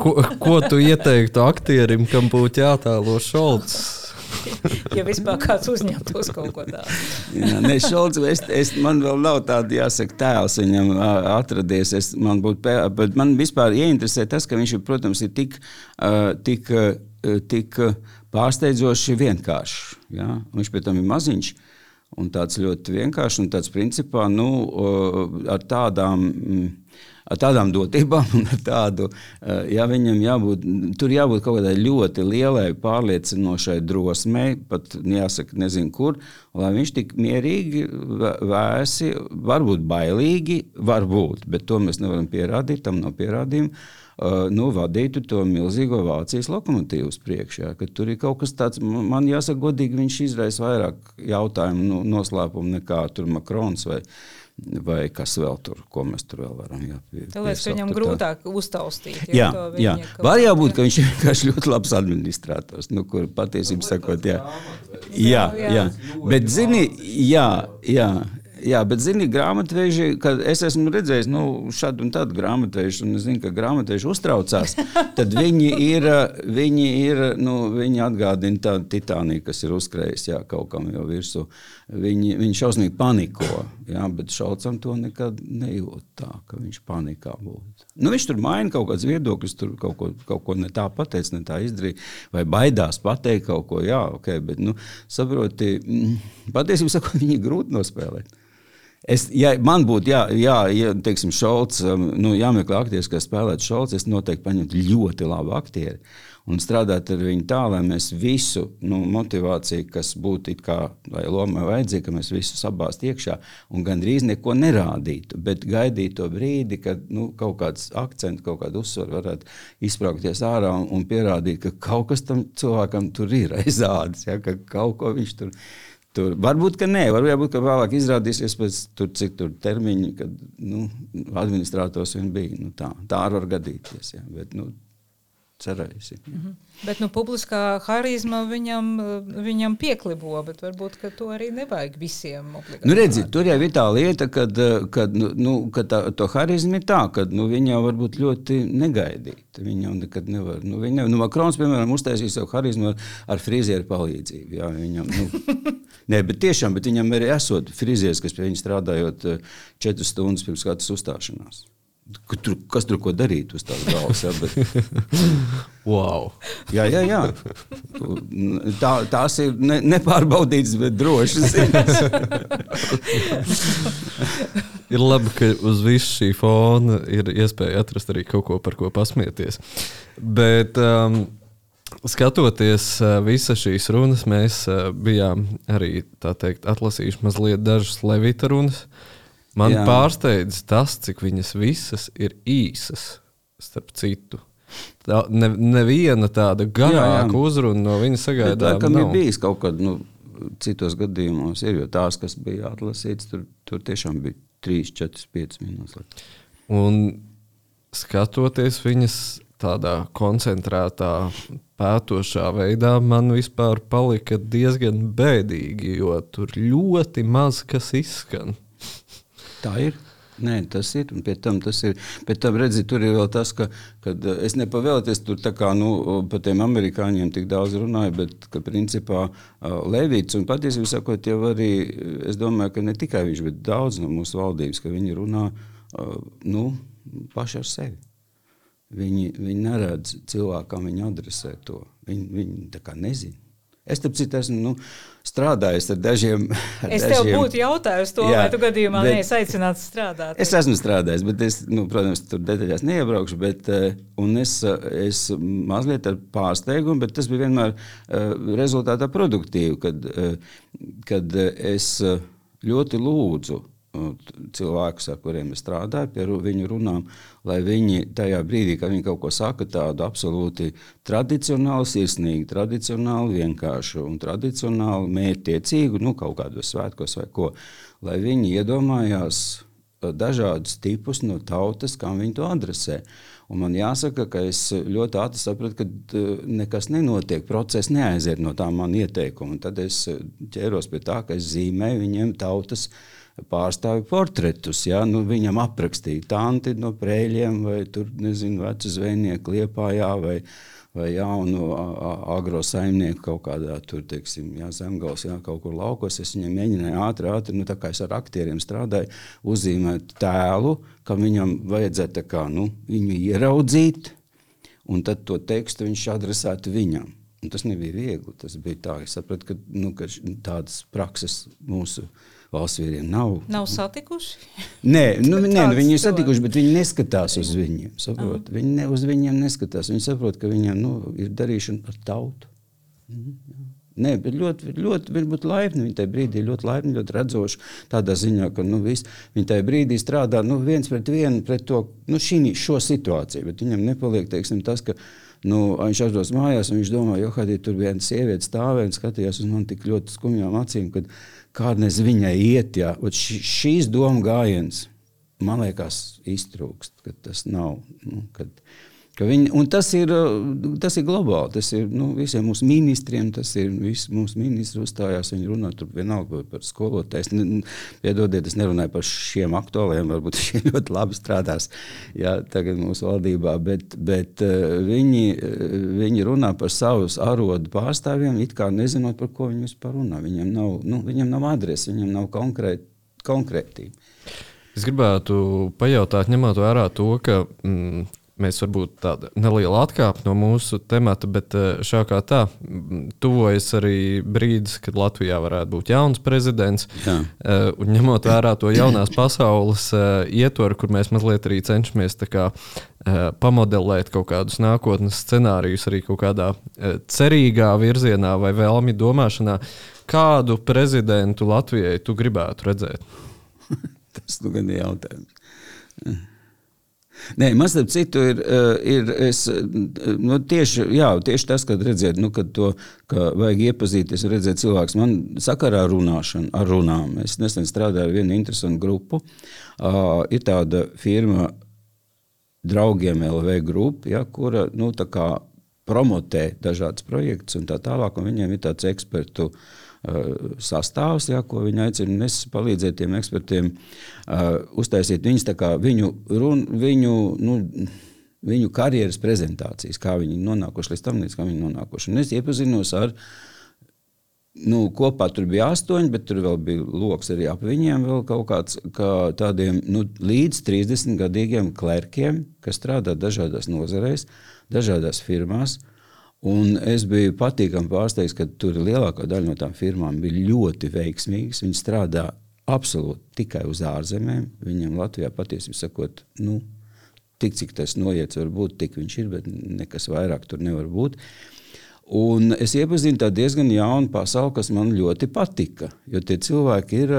ko, ko tu ieteiktu aktierim, kam būtu jātēlo Šalts? ja vispār kāds uzņemtos kaut ko tādu. Jā, ne, Šolts, es, es, man vēl nav tāda, jāsaka, tēls viņam atradies. Es, man, būt, bet man vispār ieinteresē tas, ka viņš, protams, ir tik, tik, tik pārsteidzoši vienkāršs. Ja? Viņš pēc tam ir maziņš. Un tāds ļoti vienkāršs un tāds principā nu, ar tādām. Mm, ar tādām dotībām un ar tādu, ja viņam jābūt, tur jābūt kaut kādai ļoti lielai, pārliecinošai drosmei, pat jāsaka, nezinu kur, lai viņš tik mierīgi, vēsi, varbūt bailīgi, varbūt, bet to mēs nevaram pierādīt, tam nav pierādījumu nu, vadītu to milzīgo Vācijas lokomotīvu uz priekšu. Tur ir kaut kas tāds, man jāsaka, godīgi, viņš izraisa vairāk jautājumu nu, noslēpumu nekā Makrons vai, vai kas vēl tur, ko mēs tur vēl varam. Jā, pie, Tāpēc viņam tā. grūtāk uztaustīt. Jā, jā. var jau būt, ka viņš ir vienkārši ļoti labs administrators, nu, kur patiesībā sakot, jā. Jā, jā, jā. bet zini, jā, jā, Jā, bet, zini, grāmatveži, kad es esmu redzējis nu, šādu un tādu grāmatvežu, un es zinu, ka grāmatveži uztraucās, tad viņi ir, viņi ir, nu, viņi atgādina tādu titāniju, kas ir uzkrējis, jā, kaut kam jau virsū. Viņi, viņi šausmīgi paniko, jā, bet Šalcam to nekad nejūt tā, ka viņš panikā būtu. Nu, viņš tur maina kaut kādas viedokļus, tur kaut ko, kaut ko ne tā pateica, ne tā izdarīja, vai baidās pateikt kaut ko, jā, ok, bet, nu, saproti, mm, patiesībā sakot, viņi grūti nospēlēt. Es, ja man būtu jā, jā, ja, teiksim, šolts, um, nu, jāmeklē aktieris, kas spēlētu šolts, es noteikti paņemtu ļoti labu aktieri un strādāt ar viņu tā, lai mēs visu nu, motivāciju, kas būtu kā vai lomai vajadzīga, ka mēs visu sabāztu iekšā un gandrīz neko nerādītu, bet gaidītu to brīdi, kad nu, kaut kāds akcents, kaut kāda uzsvara varētu izsprāgties ārā un, un pierādīt, ka kaut kas tam cilvēkam tur ir aiz ādas, ja, ka kaut ko viņš tur ir Tur, varbūt, ka nē, varbūt, ka vēlāk izrādīsies pēc tur, cik tur termiņi, kad nu, administrators vien bija. Nu, tā, tā var gadīties. Jā, bet, nu, cerēsim. Mm -hmm. Bet nu, publiskā harizma viņam, viņam pieklibo, bet varbūt to arī nevajag visiem. Nu, redzi, tur jau ir tā lieta, kad, kad, nu, nu kad tā, to harizmu ir tā, ka nu, viņi jau varbūt ļoti negaidīti. Viņi jau nekad nevar. Nu, nevar. Nu, Makrons, piemēram, uztaisīja savu harizmu ar, ar frizieru palīdzību. Jā, viņam, nu, Nē, bet tiešām, bet viņam arī esot frizieris, kas pie viņa strādājot četras stundas pirms katras uzstāšanās. Tur, kas tur ko darīt uz tās galvas? Ja, bet... wow. Jā, jā, jā. Tā, tās ir ne, nepārbaudītas, bet drošas. ir labi, ka uz visu šī fona ir iespēja atrast arī kaut ko, par ko pasmieties. Bet, um, skatoties uh, visas šīs runas, mēs uh, bijām arī teikt, atlasījuši mazliet dažas levita runas. Uh, Man Jā. pārsteidz tas, cik viņas visas ir īsas, starp citu. Tā, ne, neviena tāda garāka uzruna no viņa sagaidām. Tā ir bijis kaut kad nu, citos gadījumos, ir, jo tās, kas bija atlasītas, tur, tur tiešām bija 3, 4, 5 minūtes. Un skatoties viņas tādā koncentrētā, pētošā veidā, man vispār palika diezgan bēdīgi, jo tur ļoti maz kas izskan. Tā ir. Nē, tas ir. Un pēc tam tas ir. Pēc tam, redzi, tur ir vēl tas, ka kad, es nepavēlēties tur kā, nu, par tiem amerikāņiem tik daudz runāju, bet ka principā uh, Levīts un patiesībā sakot, jau arī es domāju, ka ne tikai viņš, bet daudz no mūsu valdības, ka viņi runā nu, paši ar sevi. Viņi, viņi neredz cilvēkam, viņi adresē to. Viņi, viņi tā kā nezina. Es tam citu esmu nu, strādājis ar dažiem. Ar es tev dažiem, būtu jautājis to, jā, vai tu gadījumā neesi aicināts strādāt. Es esmu strādājis, bet es, nu, protams, tur detaļās neiebraukšu. Bet, eh, es, es mazliet ar pārsteigumu, bet tas bija vienmēr eh, rezultātā produktīvi, kad, eh, kad es ļoti lūdzu cilvēkus, ar kuriem es strādāju, pie viņu runām, lai viņi tajā brīdī, kad viņi kaut ko saka, tādu absolūti tradicionālu, sirsnīgu, tradicionālu, vienkāršu un tradicionālu, mērķtiecīgu, nu, kaut kādos svētkos vai ko, lai viņi iedomājās dažādus tipus no tautas, kā viņi to adresē. Un man jāsaka, ka es ļoti ātri sapratu, ka nekas nenotiek, process neaiziet no tā man ieteikuma. Tad es ķēros pie tā, ka es zīmēju viņiem tautas uh, pārstāvju portretus. Ja? Nu, viņam aprakstīja tanti no prēļiem, vai tur, nezinu, vecu zvejnieku liepājā, vai, vai jaunu agrosaimnieku kaut kādā tur, teiksim, jā, zemgals, jā, kaut kur laukos. Es viņam mēģināju ātri, ātri, nu, tā kā es ar aktieriem strādāju, uzzīmēt tēlu, kam viņam vajadzētu kā, nu, viņu ieraudzīt, un tad to tekstu viņš adresētu viņam. Un tas nebija viegli. Tas bija tā, es sapratu, ka, nu, ka tādas prakses mūsu valsts vīriem nav. Nav satikuši? Nē, nu, nē nu, viņi ir satikuši, bet viņi neskatās uz viņiem. Saprot? Viņi ne, uz viņiem neskatās. Viņi saprot, ka viņiem nu, ir darīšana ar tautu. Mhm. Nē, bet ļoti, ļoti varbūt laipni. Viņa tajā brīdī ļoti laipni, ļoti redzoši. Tādā ziņā, ka nu, vis, viņa tajā brīdī strādā nu, viens pret vienu pret to nu, šī, šo situāciju. Bet viņam nepaliek teiksim, tas, ka nu, viņš aizdos mājās un viņš domā, jo kādī tur viena sieviete stāvēja un skatījās uz mani tik ļoti skumjām acīm, kad kādreiz viņai iet. Jā. Š, šīs doma gājiens man liekas iztrūkst, ka tas nav. Nu, kad, Viņi, tas, ir, tas ir globāli. Tas ir nu, visiem mūsu ministriem, tas ir visi mūsu ministri uzstājās. Viņi runā tur vienalga par skolotājiem. Piedodiet, es nerunāju par šiem aktuāliem, varbūt šie ļoti labi strādās jā, tagad mūsu valdībā, bet, bet uh, viņi, viņi runā par savus arodu pārstāvjiem, it kā nezinot, par ko viņi vispār runā. Viņiem nav, nu, viņiem nav adrese, viņiem nav konkrēt, konkrētība. Es gribētu pajautāt, ņemot vērā to, ka mm, mēs varbūt tāda neliela atkāpe no mūsu temata, bet eh, šā kā tā, tuvojas arī brīdis, kad Latvijā varētu būt jauns prezidents. Jā. Eh, un ņemot vērā to jaunās pasaules eh, ietvaru, kur mēs mazliet arī cenšamies kā, pamodelēt kaut kādus nākotnes scenārijus arī kaut kādā cerīgā virzienā vai vēlmi domāšanā, kādu prezidentu Latvijai tu gribētu redzēt? Tas nu gan ir jautājums. Nē, starp citu ir, eh, ir es, nu, tieši, jā, tieši tas, kad redzēt, nu, kad to ka vajag iepazīties, redzēt cilvēks. Man sakarā ar runāšanu, ar runām. Es nesen strādāju ar vienu interesantu grupu. Uh, ir tāda firma Draugiem LV grupa, ja, kura nu, promotē dažādas projektus un tā tālāk. Un viņiem ir tāds ekspertu Uh, sastāvs, ja, ko viņi aicina. Es palīdzēju tiem ekspertiem uh, uztaisīt viņus, viņu, run, viņu, nu, viņu karjeras prezentācijas, kā viņi nonākuši līdz tam, līdz kā viņi nonākuši. Un es iepazinos ar nu, kopā tur bija astoņi, bet tur vēl bija lokus arī ap viņiem. Vēl kaut kāds kā tādiem nu, līdz 30 gadīgiem klerkiem, kas strādā dažādās nozarēs, dažādās firmās. Uh, Un es biju patīkami pārsteigts, ka tur lielākā daļa no tām firmām bija ļoti veiksmīgas. Viņi strādā absolūti tikai uz ārzemēm. Viņam Latvijā patiesībā sakot, nu, tik cik tas noiets, var būt, tik viņš ir, bet nekas vairāk tur nevar būt. Uh, Un es iepazinu tādu diezgan jaunu pasauli, kas man ļoti patika. Jo tie cilvēki ir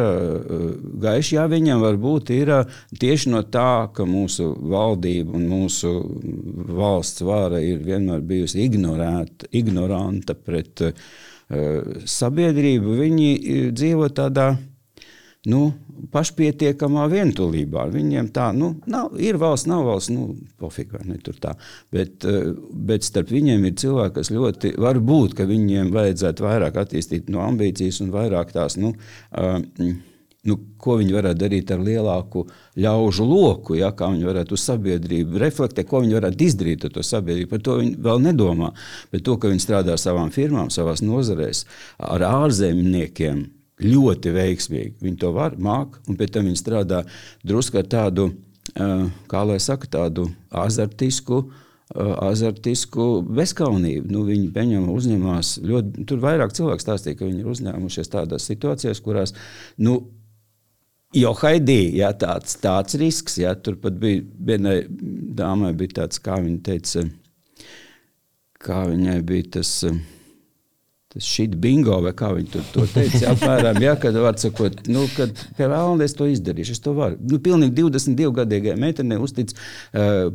gaiši, jā, viņiem varbūt ir tieši no tā, ka mūsu valdība un mūsu valsts vara ir vienmēr bijusi ignorēta, ignoranta pret uh, sabiedrību. Viņi dzīvo tādā nu, pašpietiekamā vientulībā. Viņiem tā, nu, nav, ir valsts, nav valsts, nu, pofīgi, vai ne tur tā. Bet, eh, bet starp viņiem ir cilvēki, kas ļoti, var būt, ka viņiem vajadzētu vairāk attīstīt no ambīcijas un vairāk tās, nu, uh, nu, ko viņi varētu darīt ar lielāku ļaužu loku, ja, kā viņi varētu uz sabiedrību reflektēt, ko viņi varētu izdarīt ar to sabiedrību. Par to viņi vēl nedomā. Bet to, ka viņi strādā savām firmām, savās nozarēs, ar ārzemniekiem, ļoti veiksmīgi. Viņi to var, māca, un pēc tam viņi strādā drusku ar tādu, kā lai saka, tādu azartisku. Azartisku bezskaunību. Nu, viņi peņam, uzņemās ļoti, tur vairāk cilvēku stāstīja, ka viņi ir uzņēmušies tādās situācijās, kurās, nu, Jo Haidī, ja, tāds, tāds risks, ja, tur pat bija vienai dāmai, bija tāds, kā viņa teica, kā viņai bija tas. Uh, šī bingo, vai kā viņi to teica, apmēram, ja, kad var sakot, nu, kad pie vēlnes to izdarīšu, es to varu. Nu, pilnīgi 22 gadīgai meitenei uztic uh,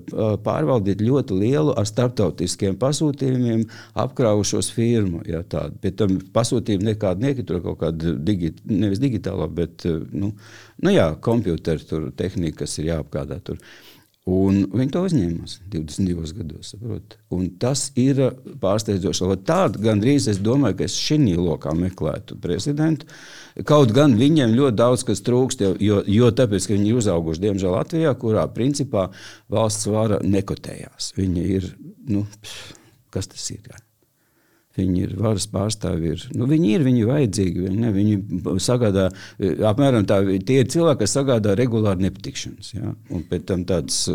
pārvaldīt ļoti lielu ar starptautiskiem pasūtījumiem apkraujušos firmu. Ja, tādu. Pie tam pasūtījumi nekādi neki, tur kaut kāda digi, nevis digitālā, bet, uh, nu, nu jā, kompjuteru tehnika, kas ir jāapgādā tur. Uh, Un viņi to uzņēmās 22 gados. Tas ir pārsteidzoši. Tādu gandrīz es domāju, ka es šī lokā meklētu prezidentu. Kaut gan viņiem ļoti daudz kas trūkst, jo, jo, tāpēc, viņi ir uzauguši diemžēl Latvijā, kurā principā valsts vara nekotējās. Viņi ir, nu, kas tas ir? Jā? Viņi ir varas pārstāvji. Ir, nu, viņi ir, viņi ir vajadzīgi. Viņi, ne, viņi sagādā, apmēram tā, tie ir cilvēki, kas sagādā regulāri nepatikšanas. Ja? Un pēc tam tādas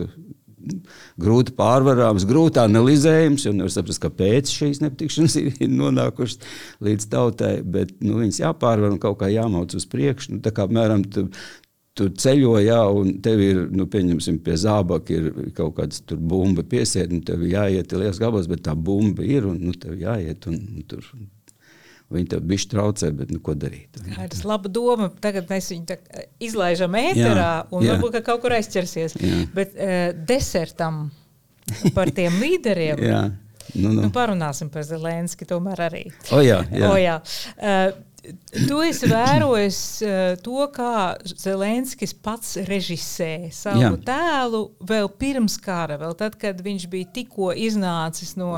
grūti pārvarāms, grūti analizējams, un nevar saprast, kāpēc šīs nepatikšanas ir nonākušas līdz tautai, bet nu, viņas jāpārvar un kaut kā jāmauc uz priekšu. Nu, tā kā, apmēram, tu, ceļo, jā, un tev ir, nu, pieņemsim, pie zābaka ir kaut tur bumba piesiet, un tev jāiet liels gabals, bet tā bumba ir, un nu, tev jāiet, un, un tur Viņi tev bišķi traucē, bet nu, ko darīt? Tā ir laba doma. Tagad mēs viņu izlaižam ēterā jā, un jā. varbūt kaut kur aizķersies. Jā. Bet uh, desertam par tiem līderiem. Nu, nu. Nu, parunāsim par Zelenski tomēr arī. O, jā, jā. O, jā. Uh, Tu esi vērojis uh, to, kā Zelenskis pats režisē savu Jā. tēlu vēl pirms kara, vēl tad, kad viņš bija tikko iznācis no,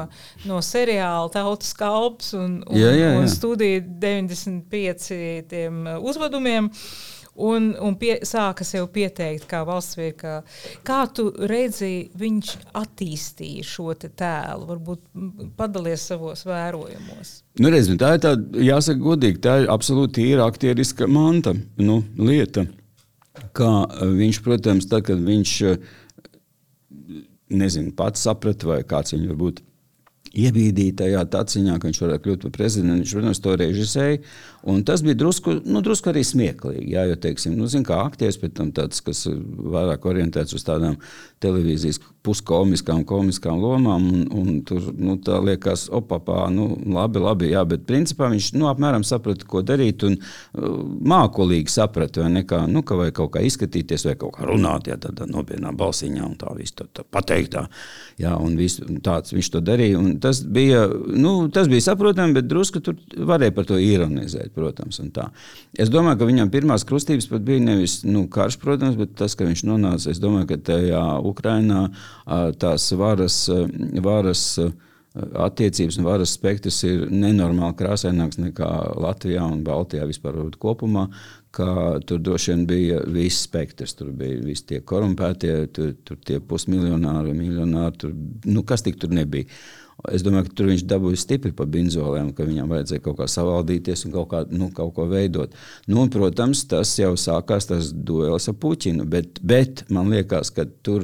no seriāla Tautas kalps un, un, jā, jā, jā. un studija 95 tiem uzvedumiem. Uh, un, un pie, sāka sev pieteikt kā valsts viekā. Kā tu redzi, viņš attīstīja šo tēlu? Varbūt padalies savos vērojumos. Nu, redz, tā ir tāda, jāsaka godīgi, tā ir absolūti tīra aktieriska manta nu, lieta. Kā viņš, protams, tad, kad viņš nezinu, pats saprata, vai kāds viņu varbūt iebīdīja tajā taciņā, ka viņš varētu kļūt par prezidentu. Viņš, protams, to režisēja. Tas bija drusku, nu, drusku arī smieklīgi. Jā, jo, teiksim, nu, zin, kā aktieris, bet tāds, kas vairāk orientēts uz tādām televīzijas puskomiskām, komiskām lomām, un, un tur nu, tā liekas, opapā, nu, labi, labi, jā, bet principā viņš nu, apmēram saprata, ko darīt, un uh, mākolīgi saprata, vai kā, nu, ka vai kaut kā izskatīties, vai kaut kā runāt, jā, tādā nopietnā balsiņā, un tā viss tā, tā pateiktā, jā, un viss tāds viņš to darīja, un tas bija, nu, tas bija saprotami, bet drusku tur varēja par to ironizēt protams. Es domāju, ka viņam pirmās krustības pat bija nevis nu, karš, protams, bet tas, ka viņš nonāca. Es domāju, ka tajā Ukrainā tās varas. varas attiecības un varas spektrs ir nenormāli krāsaināks nekā Latvijā un Baltijā vispār kopumā. Tur droši vien bija viss spektrs. Tur bija visi tie korumpētie, tur, tur tie pusmiljonāri, miljonāri. Tur, nu, kas tik tur nebija? Es domāju, ka tur viņš dabūja stipri pa benzoliem, ka viņam vajadzēja kaut kā savaldīties un kaut, kā, nu, kaut ko veidot. Nu, un, protams, tas jau sākās tas duels ar Puķinu, bet, bet man liekas, ka tur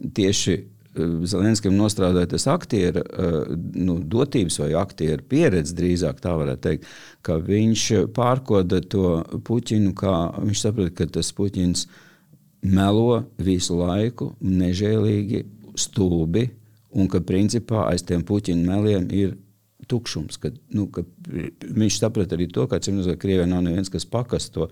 tieši eh, Zelenskijam nostrādāja tas aktieru eh, nu, dotības vai aktieru pieredze, drīzāk tā varētu teikt, ka viņš pārkoda to Puķinu, kā viņš saprata, ka tas Puķins melo visu laiku, nežēlīgi, stulbi un ka principā aiz tiem puķiņu meliem ir tukšums. Kad, nu, ka viņš saprata arī to, ka Krievijā nav neviens, kas pakas to,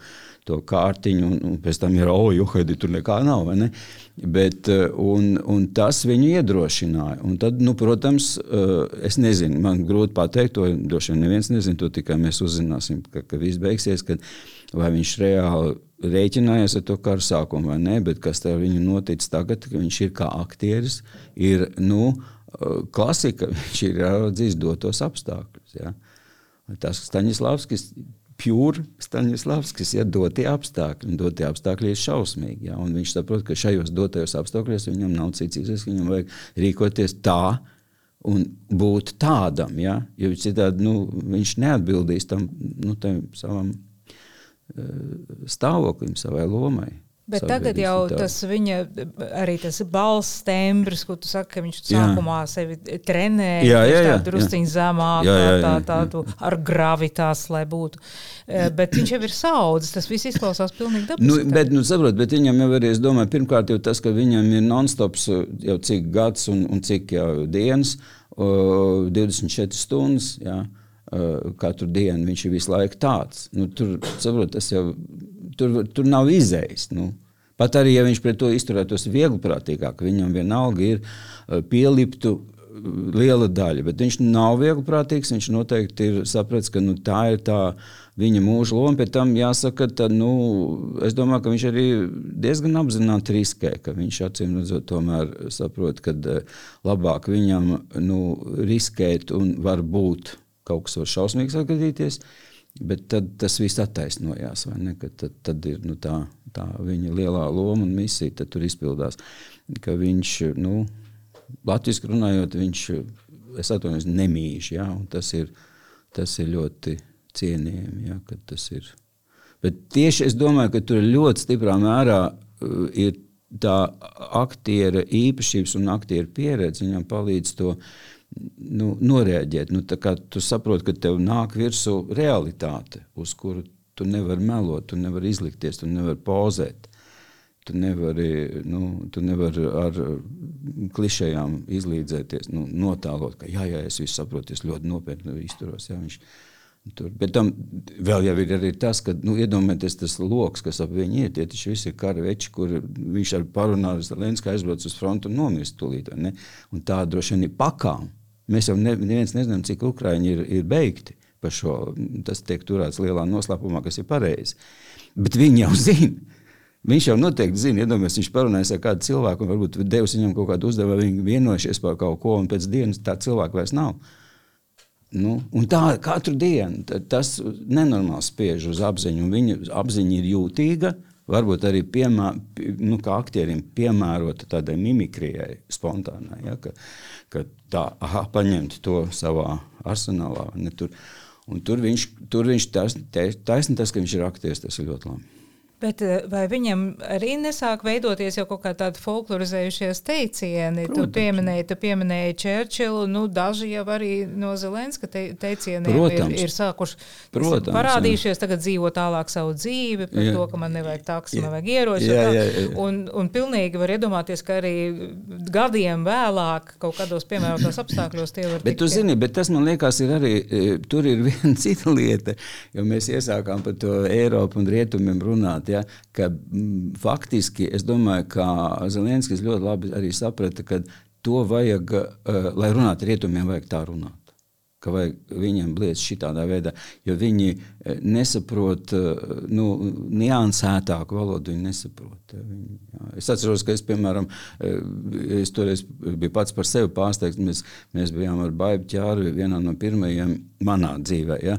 to kārtiņu, un, un pēc tam ir oh, juhedi, tur nekā nav. Ne? Bet, eh, un, un tas viņu iedrošināja. Un tad, nu, protams, eh, es nezinu, man grūti pateikt, to droši vien neviens nezina, to tikai mēs uzzināsim, ka, ka viss beigsies. Kad, vai viņš reāli rēķinājās ar to karu sākumu vai nē, bet kas ar viņu noticis tagad, ka viņš ir kā aktieris, ir nu, klasika, viņš ir redzējis dotos apstākļus. Ja. Tas Staņislavskis, pure Staņislavskis, ja dotie apstākļi, un dotie apstākļi ir šausmīgi. Ja, viņš saprot, ka šajos dotajos apstākļos viņam nav cits izvēles, viņam vajag rīkoties tā, un būt tādam. Ja? Jo citādi nu, viņš neatbildīs tam nu, savam Eh, stāvoklim, savai lomai. Bet tagad jau tā. tas viņa arī tas balss tembrs, ko tu saki, ka viņš sākumā jā. sevi trenē, jā, jā, jā, drusciņ zemāk, jā, jā, jā, tā, tādu jā. ar gravitātes, lai būtu. Eh, bet viņš jau ir saudzis, tas viss izklausās pilnīgi dabiski. Nu, bet, nu, saprot, bet viņam jau arī, es domāju, pirmkārt jau tas, ka viņam ir non-stops jau cik gads un, un cik jau dienas, 24 stundas, jā. Uh, katru dienu viņš ir visu laiku tāds. Nu, tur, saprot, jau, tur, tur nav izējas. Nu. Pat arī, ja viņš pret to izturētos viegliprātīgāk, viņam vienalga ir uh, pieliptu uh, liela daļa, bet viņš nav viegliprātīgs. Viņš noteikti ir sapratis, ka nu, tā ir tā viņa mūža loma. Pēc tam jāsaka, ka nu, es domāju, ka viņš arī diezgan apzināti riskē, ka viņš acīm redzot, tomēr saprot, ka labāk viņam nu, riskēt un var būt kaut kas var šausmīgs atgadīties. Bet tad tas viss attaisnojās. Tad, tad ir nu, tā, tā viņa lielā loma un misija tur izpildās. Ka viņš, nu, latviešu runājot, viņš atvainojos, nemīž. Ja? Tas, ir, tas ir ļoti cienījami. Ja? Ir. Bet tieši es domāju, ka tur ļoti stiprā mērā uh, ir tā aktiera īpašības un aktiera pieredze viņam palīdz to nu, noreaģēt. Nu, tu saproti, ka tev nāk virsū realitāte, uz kuru tu nevari melot, tu nevari izlikties, tu nevari pozēt. Tu nevari, nu, tu nevari ar klišejām izlīdzēties, nu, notālot, ka jā, jā, es visu saprotu, es ļoti nopietni izturos. Jā, viņš, Tur. Bet tam vēl ir arī tas, ka nu, iedomājieties, tas lokus, kas ap viņu ir. Tie visi ir karaveči, kur viņš ar parunāju ar Lenskiju aizbrauc uz frontu un nomirst tūlīt. Un tā droši vien ir pakām. Mēs jau ne, neviens nezinām, cik ukrāņi ir, ir beigti par šo. Tas tiek turēts lielā noslēpumā, kas ir pareizi. Bet viņi jau zina. Viņš jau noteikti zina, iedomājieties, viņš parunājas ar kādu cilvēku, un varbūt devis viņam kaut kādu uzdevumu, viņi vienojušies par kaut ko, un pēc dienas tā cilvēka vairs nav. Nu, tā katru dienu tas nenormāli spiež uz apziņu. Viņa apziņa ir jūtīga, varbūt arī piemā, nu, kā aktierim piemērota tādai mimikrijai, spontānai. Ja, ka, ka tā, aha, paņemt to savā arsenālā. Ne, tur, tur viņš, tur viņš tas, taisni tas, ka viņš ir aktieris, tas ir ļoti labi. Bet eh, vai viņam arī nesāk veidoties jau kaut kā tādi folklorizējušies teicieni? Protams. Tu pieminēji, tu pieminēji Čērčilu, nu daži jau arī no Zelenska te, teicieniem Protams. ir, ir sākuši Protams, parādījušies, jā. tagad dzīvo tālāk savu dzīvi, par jā. to, ka man nevajag taksi, man vajag ieroči. Jā, jā, jā. Un, un pilnīgi var iedomāties, ka arī gadiem vēlāk kaut kādos piemērotos apstākļos tie var bet tikt. Tu zini, bet tas man liekas ir arī, e, tur ir viena cita lieta, jo mēs iesākām par to Eiropu un Rietumiem runāt ja, ka m, mm, faktiski es domāju, ka Zelenskis ļoti labi arī saprata, ka to vajag, uh, lai runātu rietumiem, vajag tā runāt ka vajag viņiem bliest šādā veidā, jo viņi eh, nesaprot, eh, nu, niansētāku valodu. Viņi nesaprot. Viņi, jā. es atceros, ka es, piemēram, eh, es toreiz biju pats par sevi pārsteigts. Mēs, mēs bijām ar Baibu ķāru vienā no pirmajiem manā dzīvē, ja,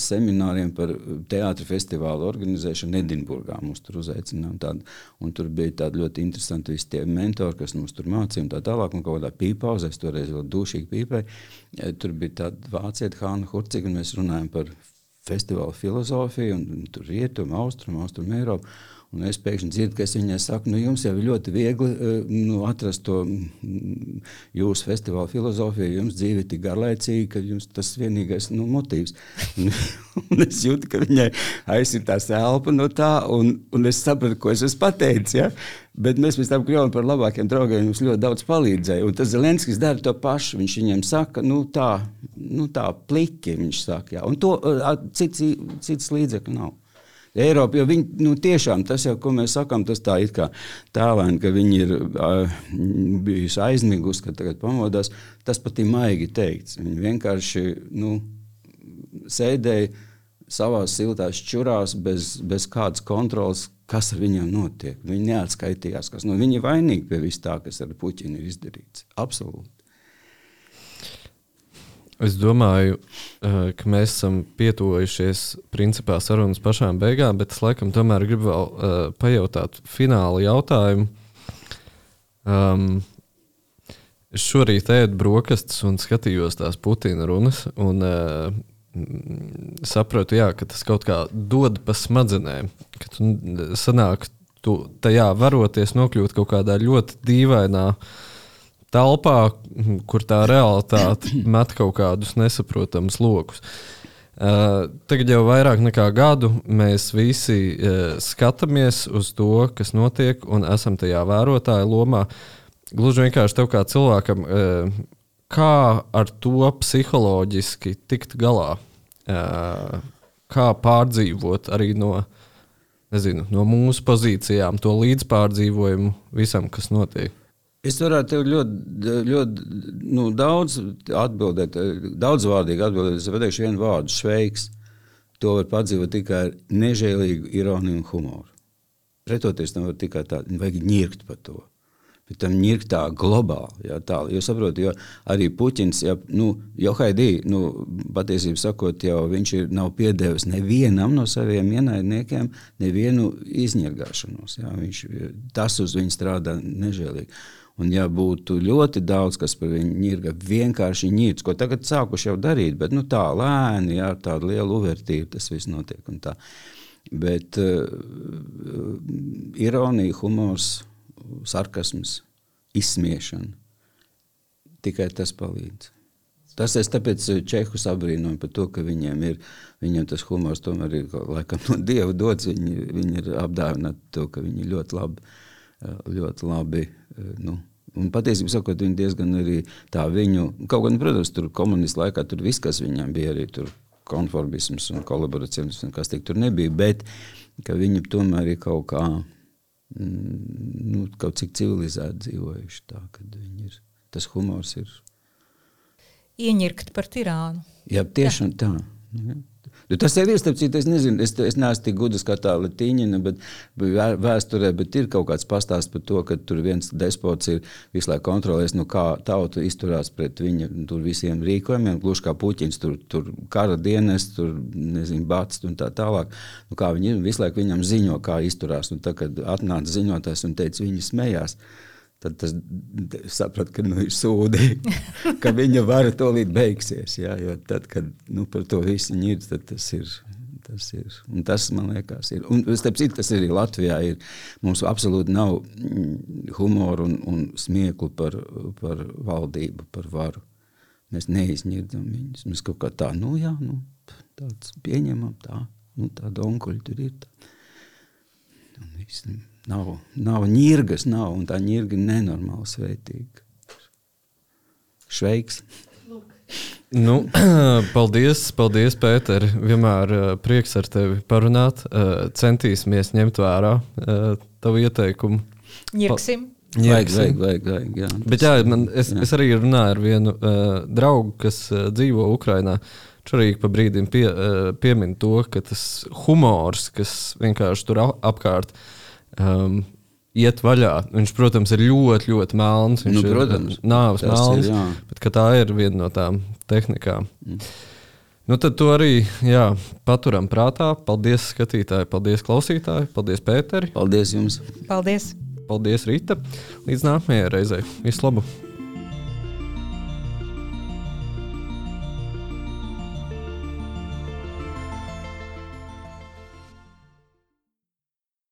semināriem par teātra festivālu organizēšanu Edinburgā. Mums tur uzaicinājām tādu, un tur bija tādi ļoti interesanti visi tie mentori, kas mums tur mācīja un tā tālāk, un kaut kādā pīpauzē, es toreiz vēl dušīgi pīpēju. Tur bija tāda vācieta Hāna Hurciga, un mēs runājam par festivāla filozofiju, un, un tur rietumu, austrumu, austrumu Eiropu. Un es pēkšņi dzirdu, ka es viņai saku, nu, jums jau ir ļoti viegli eh, nu, atrast to mm, jūsu festivāla filozofiju. Jums dzīve ir tik garlaicīga, ka jums tas vienīgais nu, motīvs. Un, un es jūtu, ka viņai aizsitās elpa no tā, un, un es sapratu, ko es esmu pateicis. Ja? Bet mēs pēc tam kļuvām par labākiem draugiem. Viņš ļoti daudz palīdzēja. Un tas Zelenskis dara to pašu. Viņš viņiem saka, nu tā, nu, tā pliki. Viņš saka, jā. un to cits, cits līdzekļu nav. Eiropa, jo viņi nu, tiešām tas jau, ko mēs sakām, tas tā ir kā tēlēni, ka viņi ir uh, bijusi aizmigusi, ka tagad pamodās. Tas pat ir maigi teikts. Viņi vienkārši nu, sēdēja savā siltās čurās bez, bez kādas kontrolas, kas ar viņiem notiek. Viņi neatskaitījās, kas nu, viņi ir vainīgi pie vis tā, kas ar Puķinu ir izdarīts. Absolūti. Es domāju, eh, ka mēs esam pietuvojušies principā sarunas pašām beigām, bet es laikam tomēr gribu vēl uh, pajautāt fināla jautājumu. Um, es šorīt ēdu brokastis un skatījos tās Putina runas. Un, uh, saprotu, jā, ka tas kaut kā dod pa smadzenēm. Ka tu sanāk, tu tajā varoties nokļūt kaut kādā ļoti dīvainā uh, telpā, kur tā realitāte met kaut kādus nesaprotamus lokus. Uh, tagad jau vairāk nekā gadu mēs visi uh, skatāmies uz to, kas notiek, un esam tajā vērotāja lomā. Gluži vienkārši tev kā cilvēkam, uh, kā ar to psiholoģiski tikt galā, uh, kā pārdzīvot arī no, nezinu, no mūsu pozīcijām, to līdzpārdzīvojumu visam, kas notiek. Es varētu ļoti, ļoti nu, daudz atbildēt, daudzvārdīgi atbildēt. Es pateikšu vienu vārdu - sveiks. To var padzīvot tikai ar nežēlīgu ironiju un humoru. Pretoties tam var tikai tā, vajag ņirkt par to. Bet tam ir tā globāli, jā, tā, jo saprotu, jo arī Puķins, ja, nu, jau Haidī, nu, patiesībā sakot, jau viņš ir, nav piedevis nevienam no saviem ienaidniekiem, nevienu izņirgāšanos. Jā, viņš, tas uz viņu strādā nežēlīgi. Un, ja būtu ļoti daudz, kas par viņu nirga, vienkārši nīrds, ko tagad sākuši jau darīt, bet nu, tā lēni, ar tādu lielu uvertību tas viss notiek. Bet uh, ironija, humors sarkasms, izsmiešana. Tikai tas palīdz. Tas es tāpēc Čehus abrīnoju par to, ka viņiem ir viņiem tas humors tomēr ir laikam no Dieva dots. Viņi, viņi ir apdāvināti to, ka viņi ļoti labi, ļoti labi nu, Un patiesībā sakot, viņi diezgan arī tā viņu, kaut gan, protams, tur komunistu laikā tur viss, kas viņam bija, arī tur konformisms un kolaboracionisms, kas tik tur nebija, bet ka viņi tomēr ir kaut kā, mm, nu, kaut cik civilizēti dzīvojuši tā, kad viņi ir, tas humors ir. Ieņirkt par tirānu. Jā, tiešām Jā. tā. Nu, ja. Nu, tas arī ir, starp citu, es nezinu, es, es neesmu tik gudrs kā tā Latīņina, bet vēsturē, bet ir kaut kāds pastāsts par to, ka tur viens despots ir visu laiku kontrolējis, nu, kā tauta izturās pret viņa tur visiem rīkojumiem, gluži kā puķins, tur, tur kara dienas, tur, nezinu, bats un tā tālāk. Nu, kā viņi visu laiku viņam ziņo, kā izturās. Un tad, kad atnāca ziņotājs un teica, viņi smējās. Tad tas saprata, ka nu, ir sūdi, ka viņa vara to līdz beigsies. Jā, jo tad, kad nu, par to visu ir, tad tas ir. Tas, ir. Un tas man liekas, ir. Un, citu, tas arī Latvijā ir. Mums absolūti nav mm, humora un, un smieklu par, par valdību, par varu. Mēs neizņirdzam viņus. Mēs kaut kā tā, nu jā, nu, tāds pieņemam, tā, nu, tāda onkuļa tur ir. Tā. Un viss, Nav, nav ņirgas, nav, un tā ņirga ir nenormāli svētīga. Šveiks! Nu, paldies, paldies, Pēter. Vienmēr uh, prieks ar tevi parunāt. Uh, centīsimies ņemt vērā uh, tavu ieteikumu. Ņirksim. Vajag, vajag, vajag, vajag, jā. Bet jā, man, es, jā. es arī runāju ar vienu uh, draugu, kas uh, dzīvo Ukrajinā. Viņš arī pa brīdim pie, uh, piemin to, ka tas humors, kas vienkārši tur apkārt ir um, iet vaļā. Viņš, protams, ir ļoti, ļoti melns. Viņš nu, protams, ir nāves melns. Ir, bet tā ir viena no tām tehnikām. Mm. Nu, tad to arī jā, paturam prātā. Paldies, skatītāji, paldies, klausītāji, paldies, Pēteri. Paldies jums! Paldies! Paldies, Rīta! Līdz nākamajai reizei! Visu labu!